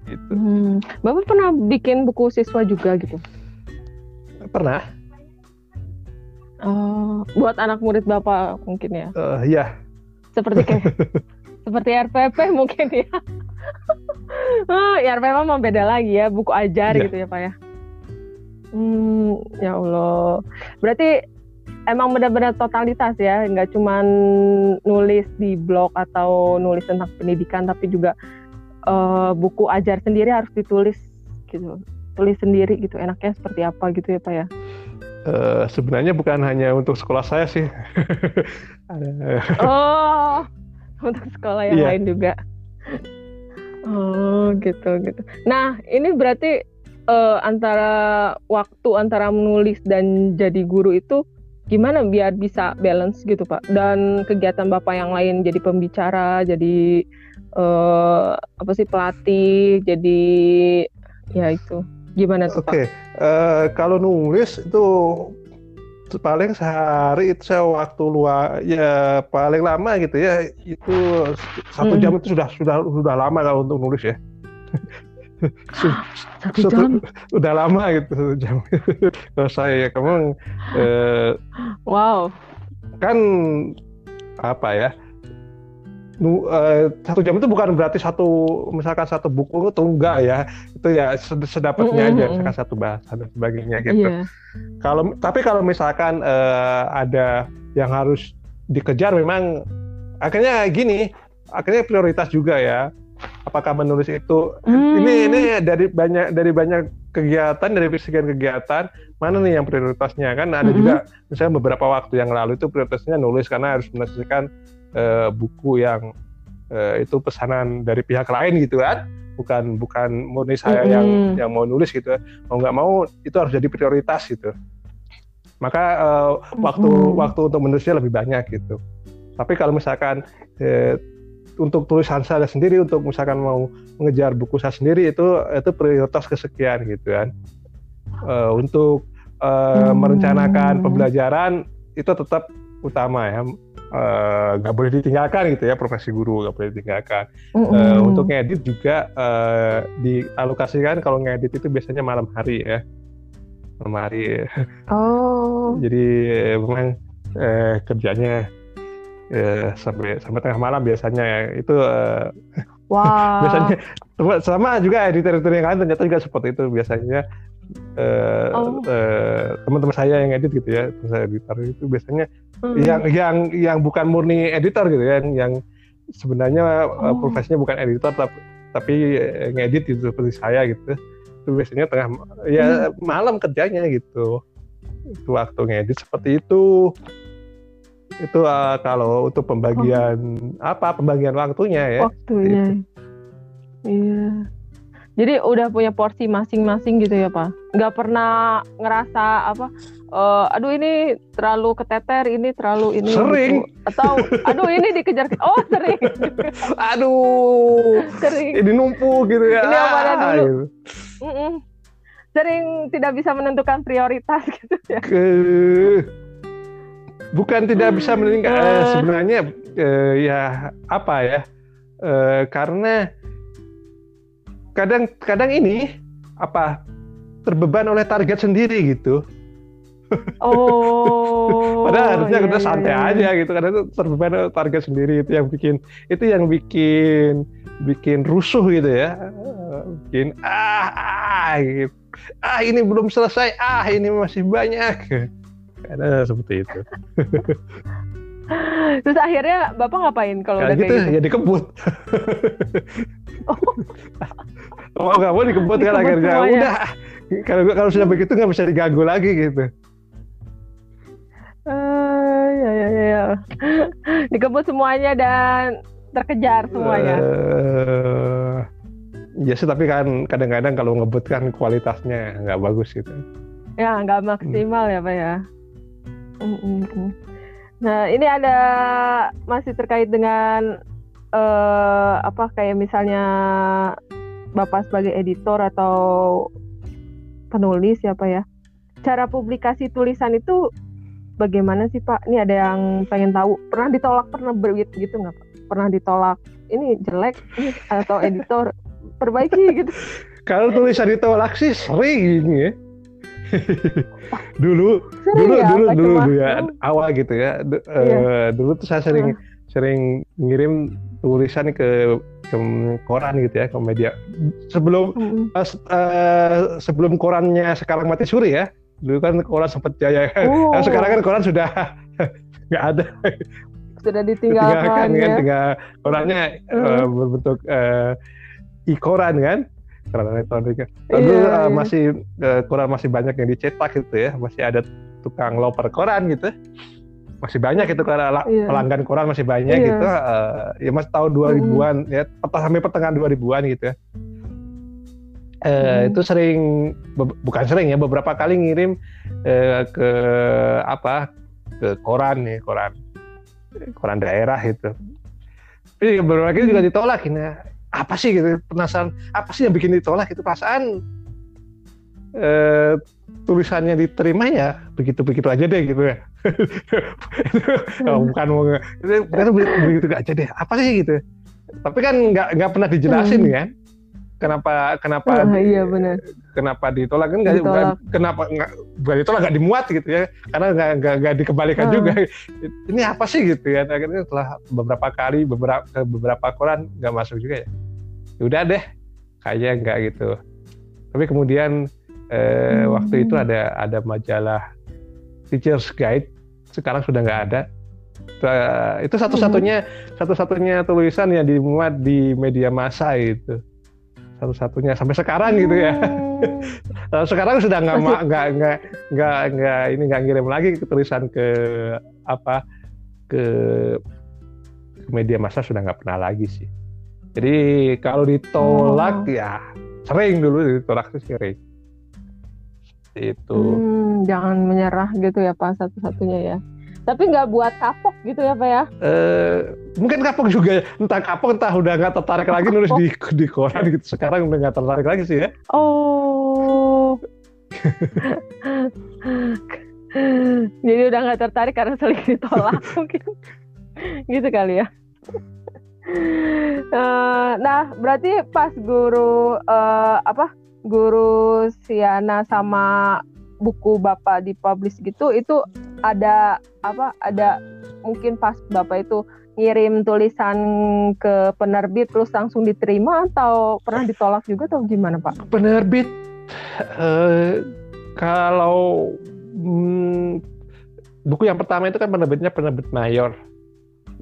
gitu hmm. bapak pernah bikin buku siswa juga gitu pernah uh, buat anak murid bapak mungkin ya uh, iya seperti kayak seperti RPP mungkin ya. oh, ya RPP mah beda lagi ya, buku ajar ya. gitu ya Pak ya. Hmm, ya Allah. Berarti emang benar-benar totalitas ya, nggak cuma nulis di blog atau nulis tentang pendidikan, tapi juga uh, buku ajar sendiri harus ditulis gitu, tulis sendiri gitu. Enaknya seperti apa gitu ya Pak ya? Uh, sebenarnya bukan hanya untuk sekolah saya sih. oh, untuk sekolah yang yeah. lain juga. Oh gitu gitu. Nah ini berarti uh, antara waktu antara menulis dan jadi guru itu gimana biar bisa balance gitu pak? Dan kegiatan bapak yang lain jadi pembicara, jadi uh, apa sih pelatih, jadi ya itu gimana tuh Oke, okay. uh, kalau nulis itu paling sehari itu saya waktu luar ya paling lama gitu ya itu satu jam itu sudah sudah sudah lama kalau untuk nulis ya satu jam udah lama gitu satu jam kalau saya ya kamu eh, wow kan apa ya nu, uh, satu jam itu bukan berarti satu misalkan satu buku itu enggak ya itu ya sedapatnya mm -hmm. aja misalkan satu bahasa dan sebagainya gitu. Yeah. Kalau tapi kalau misalkan uh, ada yang harus dikejar memang akhirnya gini akhirnya prioritas juga ya apakah menulis itu mm. ini ini dari banyak dari banyak kegiatan dari sekian kegiatan mana nih yang prioritasnya kan ada mm -hmm. juga misalnya beberapa waktu yang lalu itu prioritasnya nulis karena harus menyelesaikan uh, buku yang uh, itu pesanan dari pihak lain gitu kan bukan bukan murni saya mm -hmm. yang yang mau nulis gitu mau nggak mau itu harus jadi prioritas gitu maka uh, waktu mm -hmm. waktu untuk menulisnya lebih banyak gitu tapi kalau misalkan uh, untuk tulisan saya sendiri untuk misalkan mau mengejar buku saya sendiri itu itu prioritas kesekian gitu kan uh, untuk uh, hmm. merencanakan pembelajaran itu tetap utama ya Eh, nggak uh, boleh ditinggalkan gitu ya profesi guru nggak boleh ditinggalkan. Mm -hmm. uh, untuk ngedit juga uh, dialokasikan kalau ngedit itu biasanya malam hari ya malam hari. Oh. Jadi memang uh, kerjanya uh, sampai sampai tengah malam biasanya ya. itu. Uh, Wow. biasanya sama juga editor-editor yang lain ternyata juga seperti itu biasanya uh, oh. uh, teman-teman saya yang edit gitu ya, saya editor itu biasanya hmm. yang yang yang bukan murni editor gitu ya, yang, yang sebenarnya oh. uh, profesinya bukan editor tapi tapi ngedit gitu seperti saya gitu. Itu biasanya tengah ya hmm. malam kerjanya gitu. Itu waktu ngedit seperti itu. Itu uh, kalau untuk pembagian oh. apa pembagian waktunya ya. Waktunya. Iya. Jadi udah punya porsi masing-masing gitu ya Pak? Nggak pernah ngerasa apa, uh, aduh ini terlalu keteter, ini terlalu ini. Sering. Gitu. Atau aduh ini dikejar, oh sering. aduh. Sering. Ini numpuk gitu ya. Ini apa dulu? Gitu. Mm -mm. Sering tidak bisa menentukan prioritas gitu ya. Ke... Bukan tidak bisa menentukan, uh, sebenarnya uh, ya apa ya, uh, karena kadang kadang ini apa terbeban oleh target sendiri gitu. Oh. Padahal harusnya iya, kita iya, santai iya. aja gitu karena itu terbeban oleh target sendiri itu yang bikin itu yang bikin bikin rusuh gitu ya. Bikin ah ah gitu. Ah ini belum selesai. Ah ini masih banyak. Karena seperti itu. Terus akhirnya Bapak ngapain kalau udah gitu, kayak gitu? Ya dikebut. oh. oh kamu dikebut kan akhirnya. Udah. Kalau kalau sudah begitu nggak bisa diganggu lagi gitu. Uh, ya ya ya. Dikebut semuanya dan terkejar semuanya. Uh, ya sih tapi kan kadang-kadang kalau ngebut kan kualitasnya nggak bagus gitu. Ya nggak maksimal hmm. ya pak ya. Nah, ini ada masih terkait dengan uh, apa kayak misalnya Bapak sebagai editor atau penulis ya Pak ya. Cara publikasi tulisan itu bagaimana sih Pak? Ini ada yang pengen tahu. Pernah ditolak, pernah berit gitu nggak Pak? Pernah ditolak. Ini jelek ini atau editor perbaiki gitu. Kalau tulisan ditolak sih sering ya dulu sering dulu ya, dulu dulu dulu ya awal gitu ya D iya. uh, dulu tuh saya sering uh. sering ngirim tulisan ke ke koran gitu ya ke media sebelum uh, uh, sebelum korannya sekarang mati suri ya dulu kan koran sempat jaya oh. nah, sekarang kan koran sudah nggak ada sudah ditinggalkan, ditinggalkan kan, ya. kan tinggal korannya uh. uh, berbentuk uh, e-koran kan koran elektronik. Lalu yeah, uh, yeah. masih uh, koran masih banyak yang dicetak gitu ya, masih ada tukang loper koran gitu. Masih banyak itu karena yeah. pelanggan koran masih banyak yeah. gitu. Uh, ya masih tahun 2000-an mm. ya, sampai pertengahan 2000-an gitu ya. Uh, mm. itu sering bukan sering ya beberapa kali ngirim uh, ke apa ke koran nih koran koran daerah itu tapi beberapa kali juga ditolak ini apa sih gitu penasaran apa sih yang bikin ditolak itu perasaan eh, tulisannya diterima ya begitu begitu aja deh gitu ya. Oh, bukan mau itu, itu begitu aja deh apa sih gitu tapi kan nggak nggak pernah dijelasin hmm. kan kenapa kenapa oh, iya benar. kenapa ditolak kan nggak kenapa nggak bukan ditolak nggak dimuat gitu ya karena nggak nggak nggak dikembalikan hmm. juga. Ini apa sih gitu ya akhirnya setelah beberapa kali beberapa beberapa koran nggak masuk juga ya, ya udah deh kayaknya nggak gitu tapi kemudian eh, hmm. waktu itu ada ada majalah Teachers Guide sekarang sudah nggak ada itu satu-satunya hmm. satu-satunya tulisan yang dimuat di media massa itu satu-satunya sampai sekarang gitu ya. Hmm. sekarang sudah nggak nggak nggak nggak nggak ini nggak ngirim lagi tulisan ke apa ke, ke media massa sudah nggak pernah lagi sih. Jadi kalau ditolak oh. ya sering dulu ditolak sih sering. Itu. Hmm, jangan menyerah gitu ya Pak satu-satunya ya. Tapi nggak buat kapok gitu ya Pak ya? Eh, mungkin kapok juga. Entah kapok entah udah nggak tertarik lagi nulis di, di koran gitu. Sekarang udah nggak tertarik lagi sih ya. Oh. Jadi udah nggak tertarik karena sering ditolak mungkin. gitu kali ya. Uh, nah, berarti pas guru uh, apa? Guru Siana sama buku Bapak dipublish gitu itu ada apa ada mungkin pas bapak itu ngirim tulisan ke penerbit terus langsung diterima atau pernah ditolak juga atau gimana pak? Penerbit uh, kalau hmm, buku yang pertama itu kan penerbitnya penerbit mayor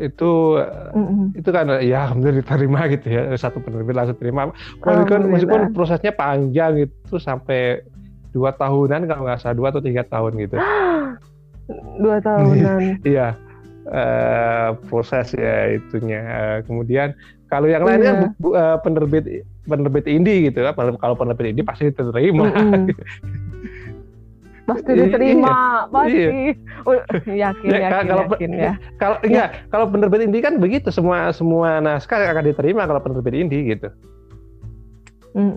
itu mm-hmm. itu kan ya alhamdulillah diterima gitu ya satu penerbit langsung terima. Meskipun meskipun prosesnya panjang itu sampai dua tahunan kalau nggak salah dua atau tiga tahun gitu. Dua tahunan. Iya uh, proses ya itunya. Uh, kemudian kalau yang lain kan uh, penerbit penerbit indie gitu ya kalau penerbit indie pasti diterima. Mm -hmm. pasti diterima iya, pasti iya. Oh, yakin ya, yakin kalau yakin ya kalau enggak ya. kalau penerbit indie kan begitu semua semua naskah akan diterima kalau penerbit indie gitu Mm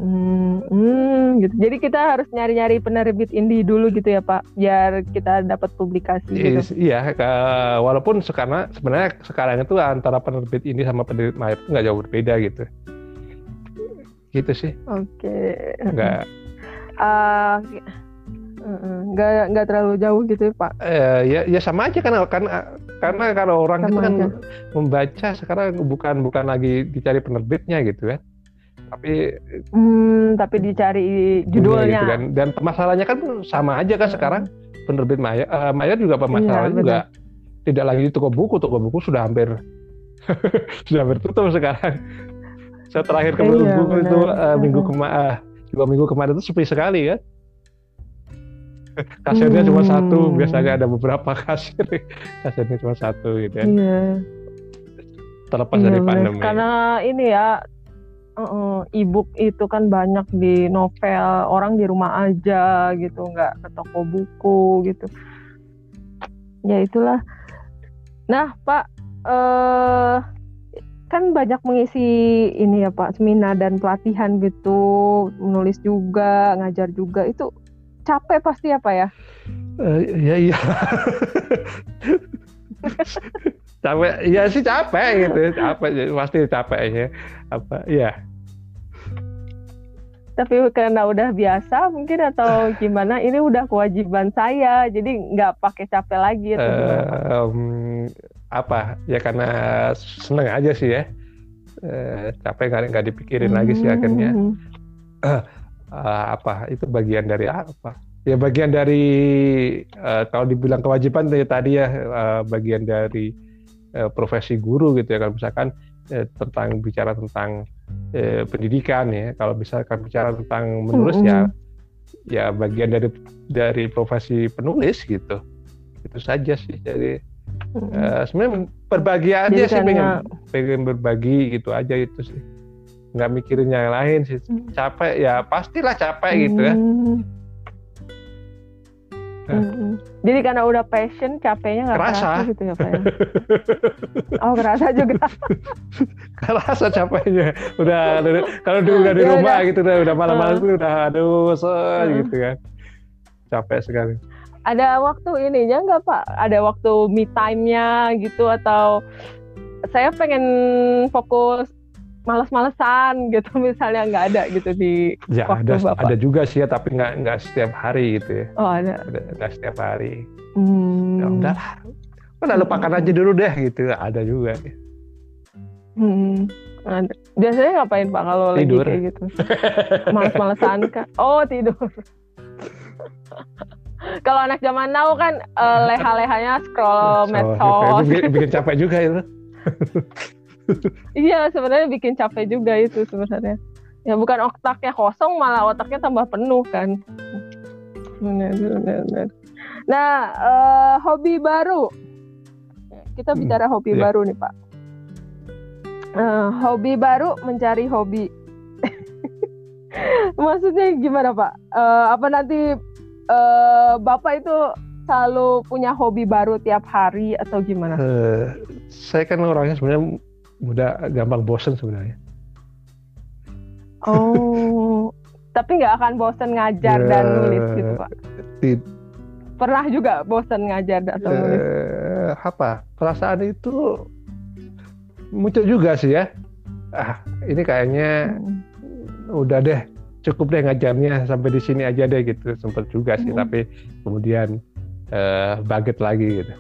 -hmm. gitu. Jadi kita harus nyari-nyari penerbit indie dulu gitu ya Pak, biar kita dapat publikasi. Gitu. Iya, ke, walaupun sekarang sebenarnya sekarang itu antara penerbit indie sama penerbit mayor nggak jauh berbeda gitu. Gitu sih. Oke. Okay. Nggak. Uh, nggak nggak terlalu jauh gitu ya Pak? Uh, ya ya sama aja kan kan karena kalau orang sama itu kan aja. membaca sekarang bukan bukan lagi dicari penerbitnya gitu ya tapi hmm, tapi dicari judulnya gitu kan. dan masalahnya kan sama aja kan sekarang penerbit Maya uh, Maya juga permasalahannya iya, juga tidak lagi di toko buku toko buku sudah hampir sudah hampir tutup sekarang saya terakhir ke iya, buku benar. itu uh, minggu kemarin uh, dua minggu kemarin itu sepi sekali ya kasirnya hmm. cuma satu biasanya ada beberapa kasir kasirnya cuma satu gitu ya. Iya. terlepas iya, dari pandemi. Karena ini ya e-book itu kan banyak di novel orang di rumah aja gitu nggak ke toko buku gitu. Ya itulah. Nah pak uh, kan banyak mengisi ini ya pak seminar dan pelatihan gitu menulis juga ngajar juga. Itu capek pasti apa ya? Uh, ya iya. Capek ya sih capek gitu capek pasti capek ya. Apa ya tapi karena udah biasa mungkin atau gimana ini udah kewajiban saya jadi nggak pakai capek lagi atau uh, um, apa ya karena seneng aja sih ya. Uh, capek nggak dipikirin hmm. lagi sih akhirnya. Uh, uh, apa itu bagian dari apa ya bagian dari uh, kalau dibilang kewajiban tadi ya uh, bagian dari uh, profesi guru gitu ya kalau misalkan uh, tentang bicara tentang eh, pendidikan ya. Kalau misalkan bicara tentang menulis mm -hmm. ya ya bagian dari dari profesi penulis gitu. Itu saja sih. Jadi mm -hmm. eh, sebenarnya berbagi aja sih karena... pengen pengen berbagi gitu aja itu sih. Nggak mikirin yang lain sih. Capek ya pastilah capek mm -hmm. gitu ya. Mm -hmm. Jadi karena udah passion, capeknya nggak kerasa. kerasa gitu ya Pak ya? oh kerasa juga. kerasa capeknya. Udah kalau udah di ya rumah udah. gitu udah udah malam-malam uh. udah aduh so, uh. gitu kan. Capek sekali. Ada waktu ininya nggak Pak? Ada waktu me time-nya gitu atau saya pengen fokus malas-malesan gitu misalnya nggak ada gitu di ya, waktu ada, bapak. ada juga sih ya tapi nggak nggak setiap hari gitu ya. Oh ada. Nggak setiap hari. Hmm. Ya udahlah. Udah lupakan aja dulu deh gitu. Ada juga. Hmm. Biasanya ngapain Pak kalau lagi kayak gitu? Males-malesan kak? Oh tidur. kalau anak zaman now kan uh, leha-lehanya scroll medsos. Bikin, bikin capek juga itu. Iya sebenarnya bikin capek juga itu sebenarnya. Ya bukan otaknya kosong malah otaknya tambah penuh kan. Benar benar nah uh, hobi baru. Kita hmm, bicara hobi hmm, baru nih pak. Uh, hobi baru mencari hobi. Maksudnya gimana pak? Uh, apa nanti uh, bapak itu selalu punya hobi baru tiap hari atau gimana? Uh, saya kan orangnya sebenarnya mudah gampang bosen sebenarnya. Oh, tapi nggak akan bosen ngajar ya, dan nulis gitu pak? Pernah juga bosen ngajar atau ya, nulis? Apa? Perasaan itu muncul juga sih ya. Ah, ini kayaknya hmm. udah deh, cukup deh ngajarnya sampai di sini aja deh gitu. Sempat juga sih, hmm. tapi kemudian uh, baget lagi gitu.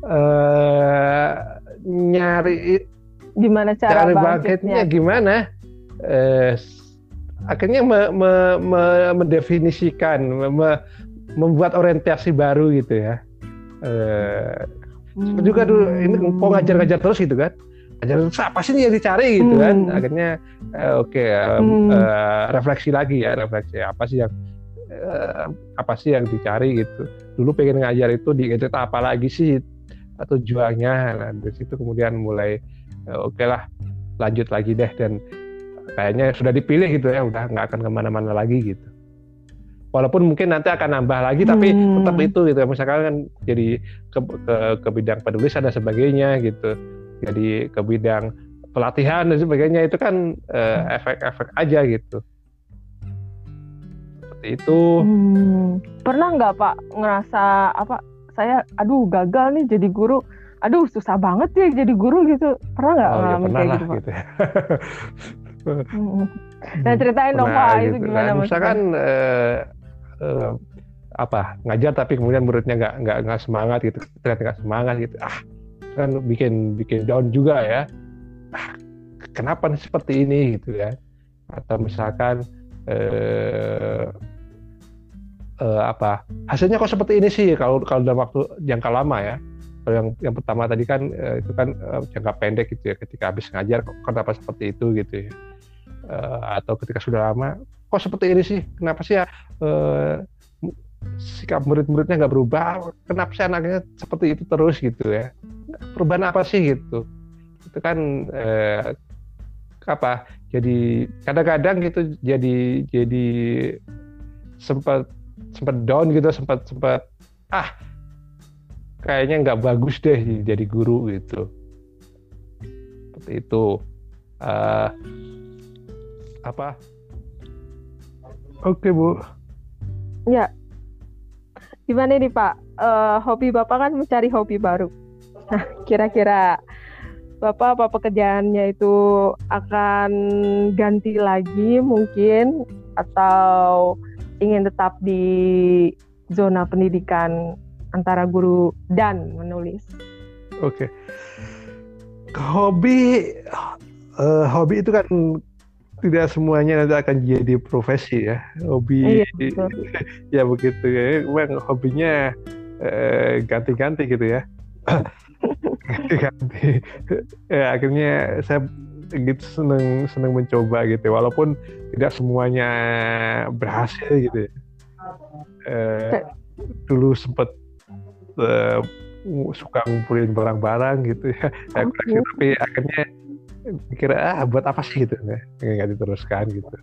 Uh, nyari gimana cara cari bucketnya gimana? Eh, akhirnya me, me, me, mendefinisikan me, membuat orientasi baru gitu ya. Eh, hmm. juga dulu ini mau ngajar-ngajar terus gitu kan. Ngajar terus apa sih yang dicari? gitu kan. Hmm. akhirnya eh, oke okay, hmm. eh, refleksi lagi ya refleksi apa sih yang eh, apa sih yang dicari gitu. Dulu pengen ngajar itu di apa lagi sih atau jualnya nah dari situ kemudian mulai oke okay lah lanjut lagi deh dan kayaknya sudah dipilih gitu ya udah nggak akan ke mana-mana lagi gitu walaupun mungkin nanti akan nambah lagi tapi hmm. tetap itu gitu misalkan kan jadi ke, ke, ke bidang penulisan dan sebagainya gitu jadi ke bidang pelatihan dan sebagainya itu kan uh, efek-efek aja gitu seperti itu hmm. pernah nggak pak ngerasa apa saya aduh gagal nih jadi guru aduh susah banget ya jadi guru gitu. Pernah nggak oh, ya pernah kayak gitu, gitu ya. nah ceritain dong pak gitu, itu gimana kan. misalkan uh, uh, apa ngajar tapi kemudian muridnya nggak nggak nggak semangat gitu ternyata nggak semangat gitu. Ah kan bikin bikin down juga ya. Ah, kenapa seperti ini gitu ya? Atau misalkan uh, uh, apa hasilnya kok seperti ini sih kalau kalau dalam waktu jangka lama ya yang yang pertama tadi kan uh, itu kan uh, jangka pendek gitu ya. Ketika habis ngajar kok kenapa seperti itu? gitu ya. Uh, atau ketika sudah lama kok seperti ini sih? Kenapa sih ya uh, sikap murid-muridnya nggak berubah? Kenapa sih anaknya seperti itu terus? gitu ya. Perubahan apa sih? gitu. Itu kan uh, apa jadi kadang-kadang gitu jadi jadi sempat sempat down gitu sempat sempat ah kayaknya nggak bagus deh jadi guru gitu. Seperti itu. Uh, apa? Oke bu. Ya. Gimana nih pak? Uh, hobi bapak kan mencari hobi baru. Nah kira-kira bapak apa pekerjaannya itu akan ganti lagi mungkin atau ingin tetap di zona pendidikan antara guru dan menulis. Oke. Okay. Hobi uh, hobi itu kan tidak semuanya nanti akan jadi profesi ya. Hobi iya, ya begitu ya. Memang hobinya uh, ganti-ganti gitu ya. ganti-ganti. ya, akhirnya saya gitu seneng seneng mencoba gitu walaupun tidak semuanya berhasil gitu ya. Uh, dulu sempat uh, suka ngumpulin barang-barang gitu ya. Okay. tapi akhirnya mikir ah buat apa sih? gitu ya. Nggak diteruskan gitu.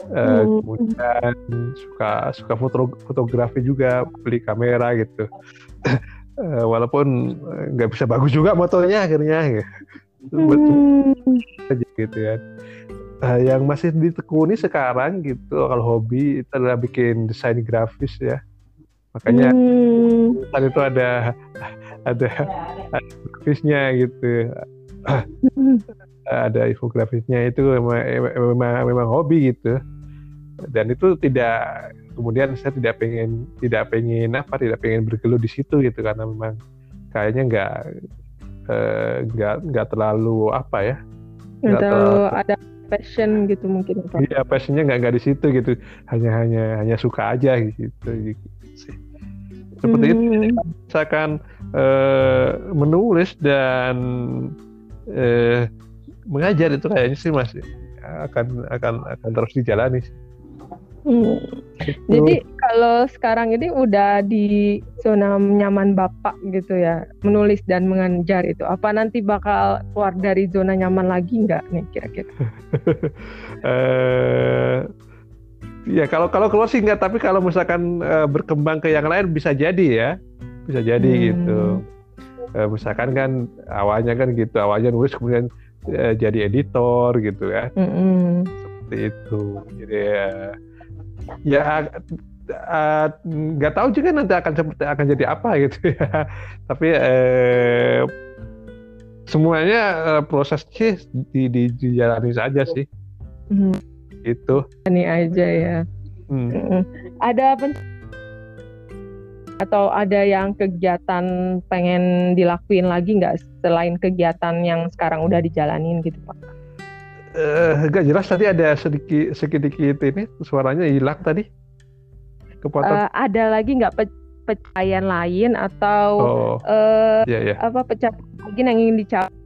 Uh, hmm. kemudian suka suka foto fotografi juga beli kamera gitu. Uh, walaupun nggak bisa bagus juga motonya akhirnya hmm. gitu ya. Uh, yang masih ditekuni sekarang gitu kalau hobi itu adalah bikin desain grafis ya makanya hmm. tadi itu ada ada, ada grafisnya gitu. Ada infografisnya itu memang, memang memang hobi gitu. Dan itu tidak kemudian saya tidak pengen tidak pengen apa tidak pengen bergelut di situ gitu. Karena memang kayaknya nggak eh, nggak eh, nggak terlalu apa ya. Nggak terlalu ada passion gitu mungkin iya passionnya nggak nggak di situ gitu. Hanya hanya hanya suka aja gitu, gitu sih seperti hmm. itu misalkan eh, menulis dan eh, mengajar itu kayaknya sih masih akan akan akan terus dijalani sih. Hmm. Jadi kalau sekarang ini udah di zona nyaman bapak gitu ya, menulis dan mengajar itu, apa nanti bakal keluar dari zona nyaman lagi nggak nih kira-kira? uh, ya kalau kalau keluar sih nggak, tapi kalau misalkan uh, berkembang ke yang lain bisa jadi ya, bisa jadi hmm. gitu. Uh, misalkan kan awalnya kan gitu, awalnya nulis kemudian uh, jadi editor gitu ya, hmm. seperti itu. Jadi uh, ya nggak uh, tahu juga nanti akan seperti akan jadi apa gitu ya tapi uh, semuanya uh, proses sih di, di, dijalani saja sih hmm. Itu ini aja ya hmm. Hmm. ada apa atau ada yang kegiatan pengen dilakuin lagi nggak selain kegiatan yang sekarang udah dijalanin gitu pak? uh, gak jelas tadi ada sedikit sedikit ini suaranya hilang tadi kepotong uh, ada lagi nggak pe pencapaian lain atau oh, uh, yeah, yeah. apa pencapaian mungkin yang ingin dicapai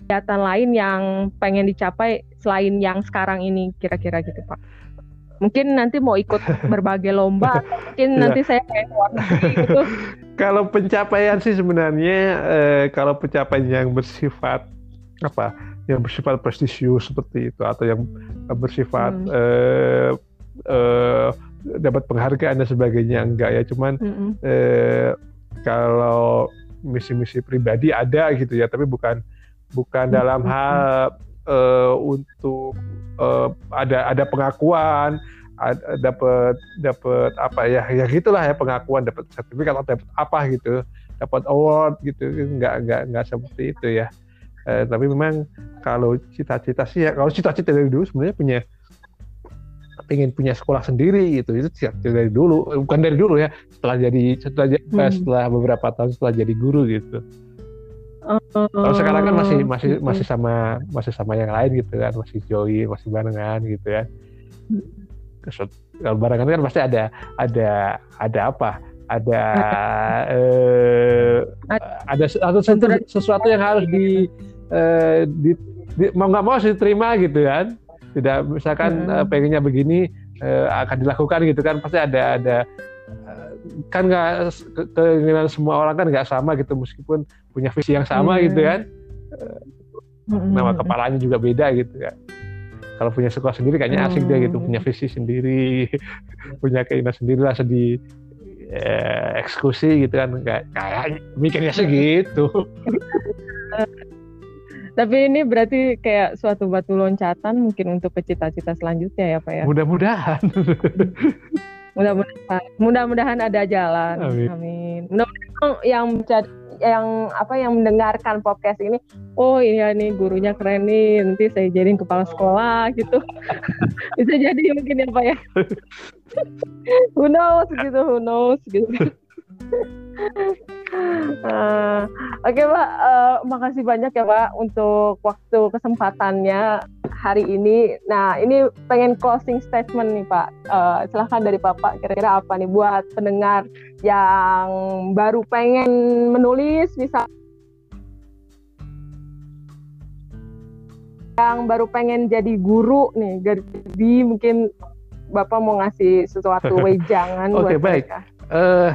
kegiatan lain yang pengen dicapai selain yang sekarang ini kira-kira gitu pak mungkin nanti mau ikut berbagai lomba mungkin yeah. nanti saya kayak gitu kalau pencapaian sih sebenarnya eh, kalau pencapaian yang bersifat apa yang bersifat prestisius seperti itu atau yang bersifat hmm. uh, uh, dapat penghargaan dan sebagainya enggak ya cuman hmm. uh, kalau misi-misi pribadi ada gitu ya tapi bukan bukan hmm. dalam hal uh, untuk uh, ada ada pengakuan dapat dapat apa ya ya gitulah ya pengakuan dapat sertifikat atau dapat apa gitu dapat award gitu enggak enggak enggak seperti itu ya Eh, tapi memang kalau cita-cita sih ya kalau cita-cita dari dulu sebenarnya punya pengen punya sekolah sendiri gitu itu cita-cita dari dulu bukan dari dulu ya setelah jadi setelah hmm. setelah beberapa tahun setelah jadi guru gitu uh, kalau sekarang kan masih masih masih sama masih sama yang lain gitu kan masih join masih barengan gitu ya kalau barengan kan pasti ada ada ada apa? Ada eh, ada atau sesuatu yang harus di, eh, di, di mau nggak mau harus diterima gitu kan. Tidak misalkan hmm. eh, pengennya begini eh, akan dilakukan gitu kan pasti ada ada kan nggak keinginan semua orang kan nggak sama gitu meskipun punya visi yang sama hmm. gitu kan hmm. nama kepalanya juga beda gitu kan kalau punya sekolah sendiri kayaknya asik hmm. dia gitu punya visi sendiri punya keinginan sendiri lah sedih eh, eksekusi gitu kan kayak kayak mikirnya segitu tapi ini berarti kayak suatu batu loncatan mungkin untuk ke cita-cita selanjutnya ya pak ya mudah-mudahan mudah-mudahan mudah-mudahan ada jalan. Amin, amin. mudah-mudahan yang yang apa yang mendengarkan podcast ini oh iya nih gurunya keren nih nanti saya jadiin kepala sekolah gitu. Bisa jadi mungkin ya pak ya. Who knows gitu who knows gitu uh, Oke okay, Pak, uh, makasih banyak ya Pak untuk waktu kesempatannya hari ini. Nah ini pengen closing statement nih Pak. Uh, silahkan dari Bapak kira-kira apa nih buat pendengar yang baru pengen menulis bisa yang baru pengen jadi guru nih jadi mungkin bapak mau ngasih sesuatu wejangan Oke okay, baik uh,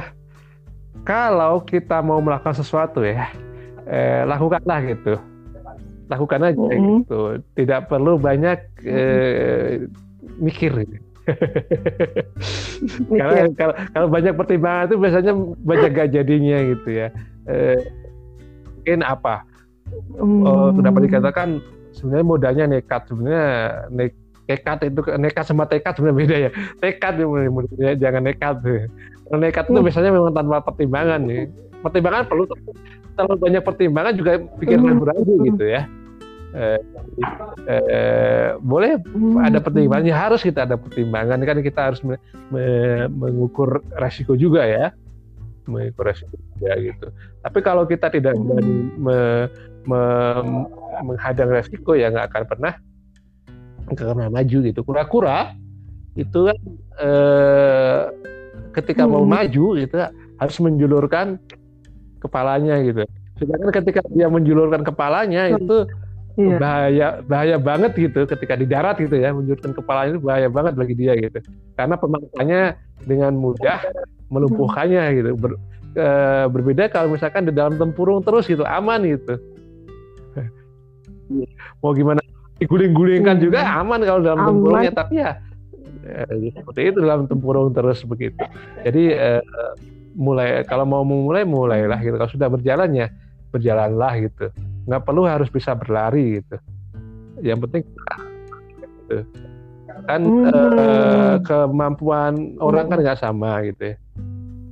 kalau kita mau melakukan sesuatu ya eh, lakukanlah gitu lakukan aja mm -hmm. gitu tidak perlu banyak eh, mikir gitu. Karena kalau, kalau banyak pertimbangan itu biasanya banyak gak jadinya gitu ya. Eh, mungkin apa? Hmm. Oh, kenapa dikatakan sebenarnya modalnya nekat sebenarnya ne nekat itu nekat sama tekad sebenarnya beda ya. Tekad ya, jangan nekat. Nekat itu hmm. biasanya memang tanpa pertimbangan nih. Pertimbangan perlu terlalu banyak pertimbangan juga pikiran hmm. ragu gitu ya eh, eh, boleh hmm. ada pertimbangannya harus kita ada pertimbangan kan kita harus me, me, mengukur resiko juga ya mengukur resiko juga gitu tapi kalau kita tidak hmm. berani me, me, menghadang resiko ya nggak akan pernah nggak pernah maju gitu kura-kura itu kan eh, ketika hmm. mau maju itu harus menjulurkan kepalanya gitu sedangkan ketika dia menjulurkan kepalanya hmm. itu iya. bahaya bahaya banget gitu ketika di darat gitu ya menjurutkan kepala itu bahaya banget bagi dia gitu karena pemangkanya dengan mudah melumpuhkannya gitu Ber, e, berbeda kalau misalkan di dalam tempurung terus gitu aman gitu mau gimana guling-gulingkan juga hmm. aman kalau dalam aman. tempurungnya tapi ya e, seperti itu dalam tempurung terus begitu jadi e, mulai kalau mau memulai mulailah gitu kalau sudah berjalan ya berjalanlah gitu nggak perlu harus bisa berlari gitu yang penting gitu. kan hmm. uh, kemampuan orang kan nggak sama gitu ya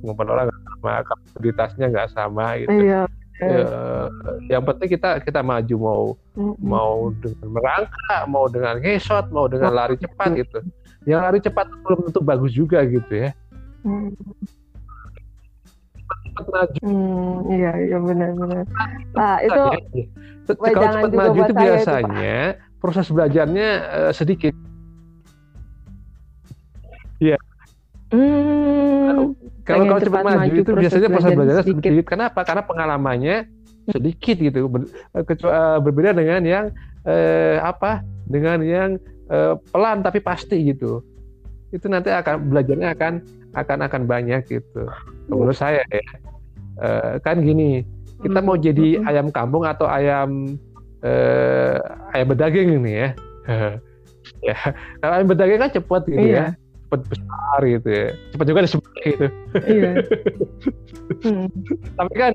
kemampuan orang nggak sama kapasitasnya nggak sama gitu iya. Uh, yang penting kita kita maju mau hmm. mau dengan merangkak mau dengan ngesot mau dengan lari cepat gitu yang lari cepat belum tentu bagus juga gitu ya hmm cepat maju. Hmm, iya, iya benar-benar. Nah, itu kalau cepat maju itu biasanya itu, proses belajarnya uh, sedikit. Iya. Hmm, kalau kalau cepat maju, maju itu biasanya proses belajarnya sedikit. sedikit. Kenapa? Karena pengalamannya sedikit gitu. Ber, uh, berbeda dengan yang uh, apa? Dengan yang uh, pelan tapi pasti gitu. Itu nanti akan belajarnya akan akan akan banyak gitu. Menurut saya ya uh, kan gini kita mau jadi hmm. ayam kampung atau ayam uh, ayam bedaging ini ya ya kalau ayam bedaging kan cepat gitu ya. iya. ya cepat besar gitu ya cepat juga disebut gitu iya. hmm. tapi kan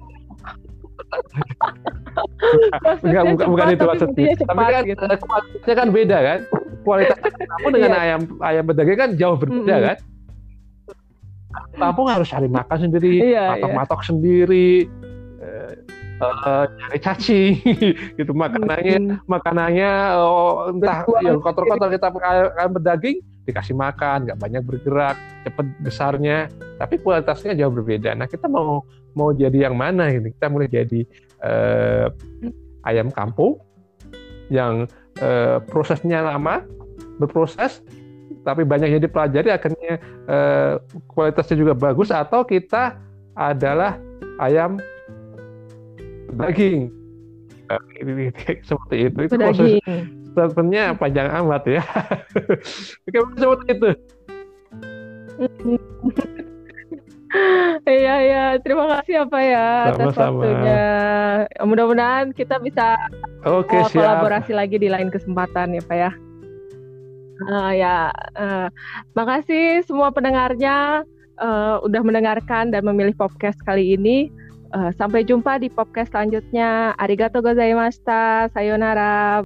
bukan, bukan, bukan itu maksudnya tapi kan gitu. kualitasnya kan beda kan kualitas kamu dengan iya. ayam ayam bedaging kan jauh berbeda hmm. kan Lampung harus cari makan sendiri, iya, matok-matok iya. sendiri, uh, uh, cari cacing, gitu makanannya, hmm. makanannya oh, entah yang kotor-kotor kita akan berdaging dikasih makan, nggak banyak bergerak, cepet besarnya, tapi kualitasnya jauh berbeda. Nah kita mau mau jadi yang mana ini? Kita mulai jadi uh, ayam kampung yang uh, prosesnya lama, berproses, tapi banyak yang dipelajari akhirnya eh, kualitasnya juga bagus atau kita adalah ayam daging. Seperti itu. Itu proses statementnya panjang amat ya. Seperti itu Iya iya, terima kasih apa ya Sama-sama. atas waktunya. Mudah-mudahan kita bisa Oke, uh, kolaborasi lagi di lain kesempatan ya Pak ya. Uh, ya, uh, makasih semua pendengarnya uh, udah mendengarkan dan memilih podcast kali ini. Uh, sampai jumpa di podcast selanjutnya. Arigato gozaimashita. Sayonara.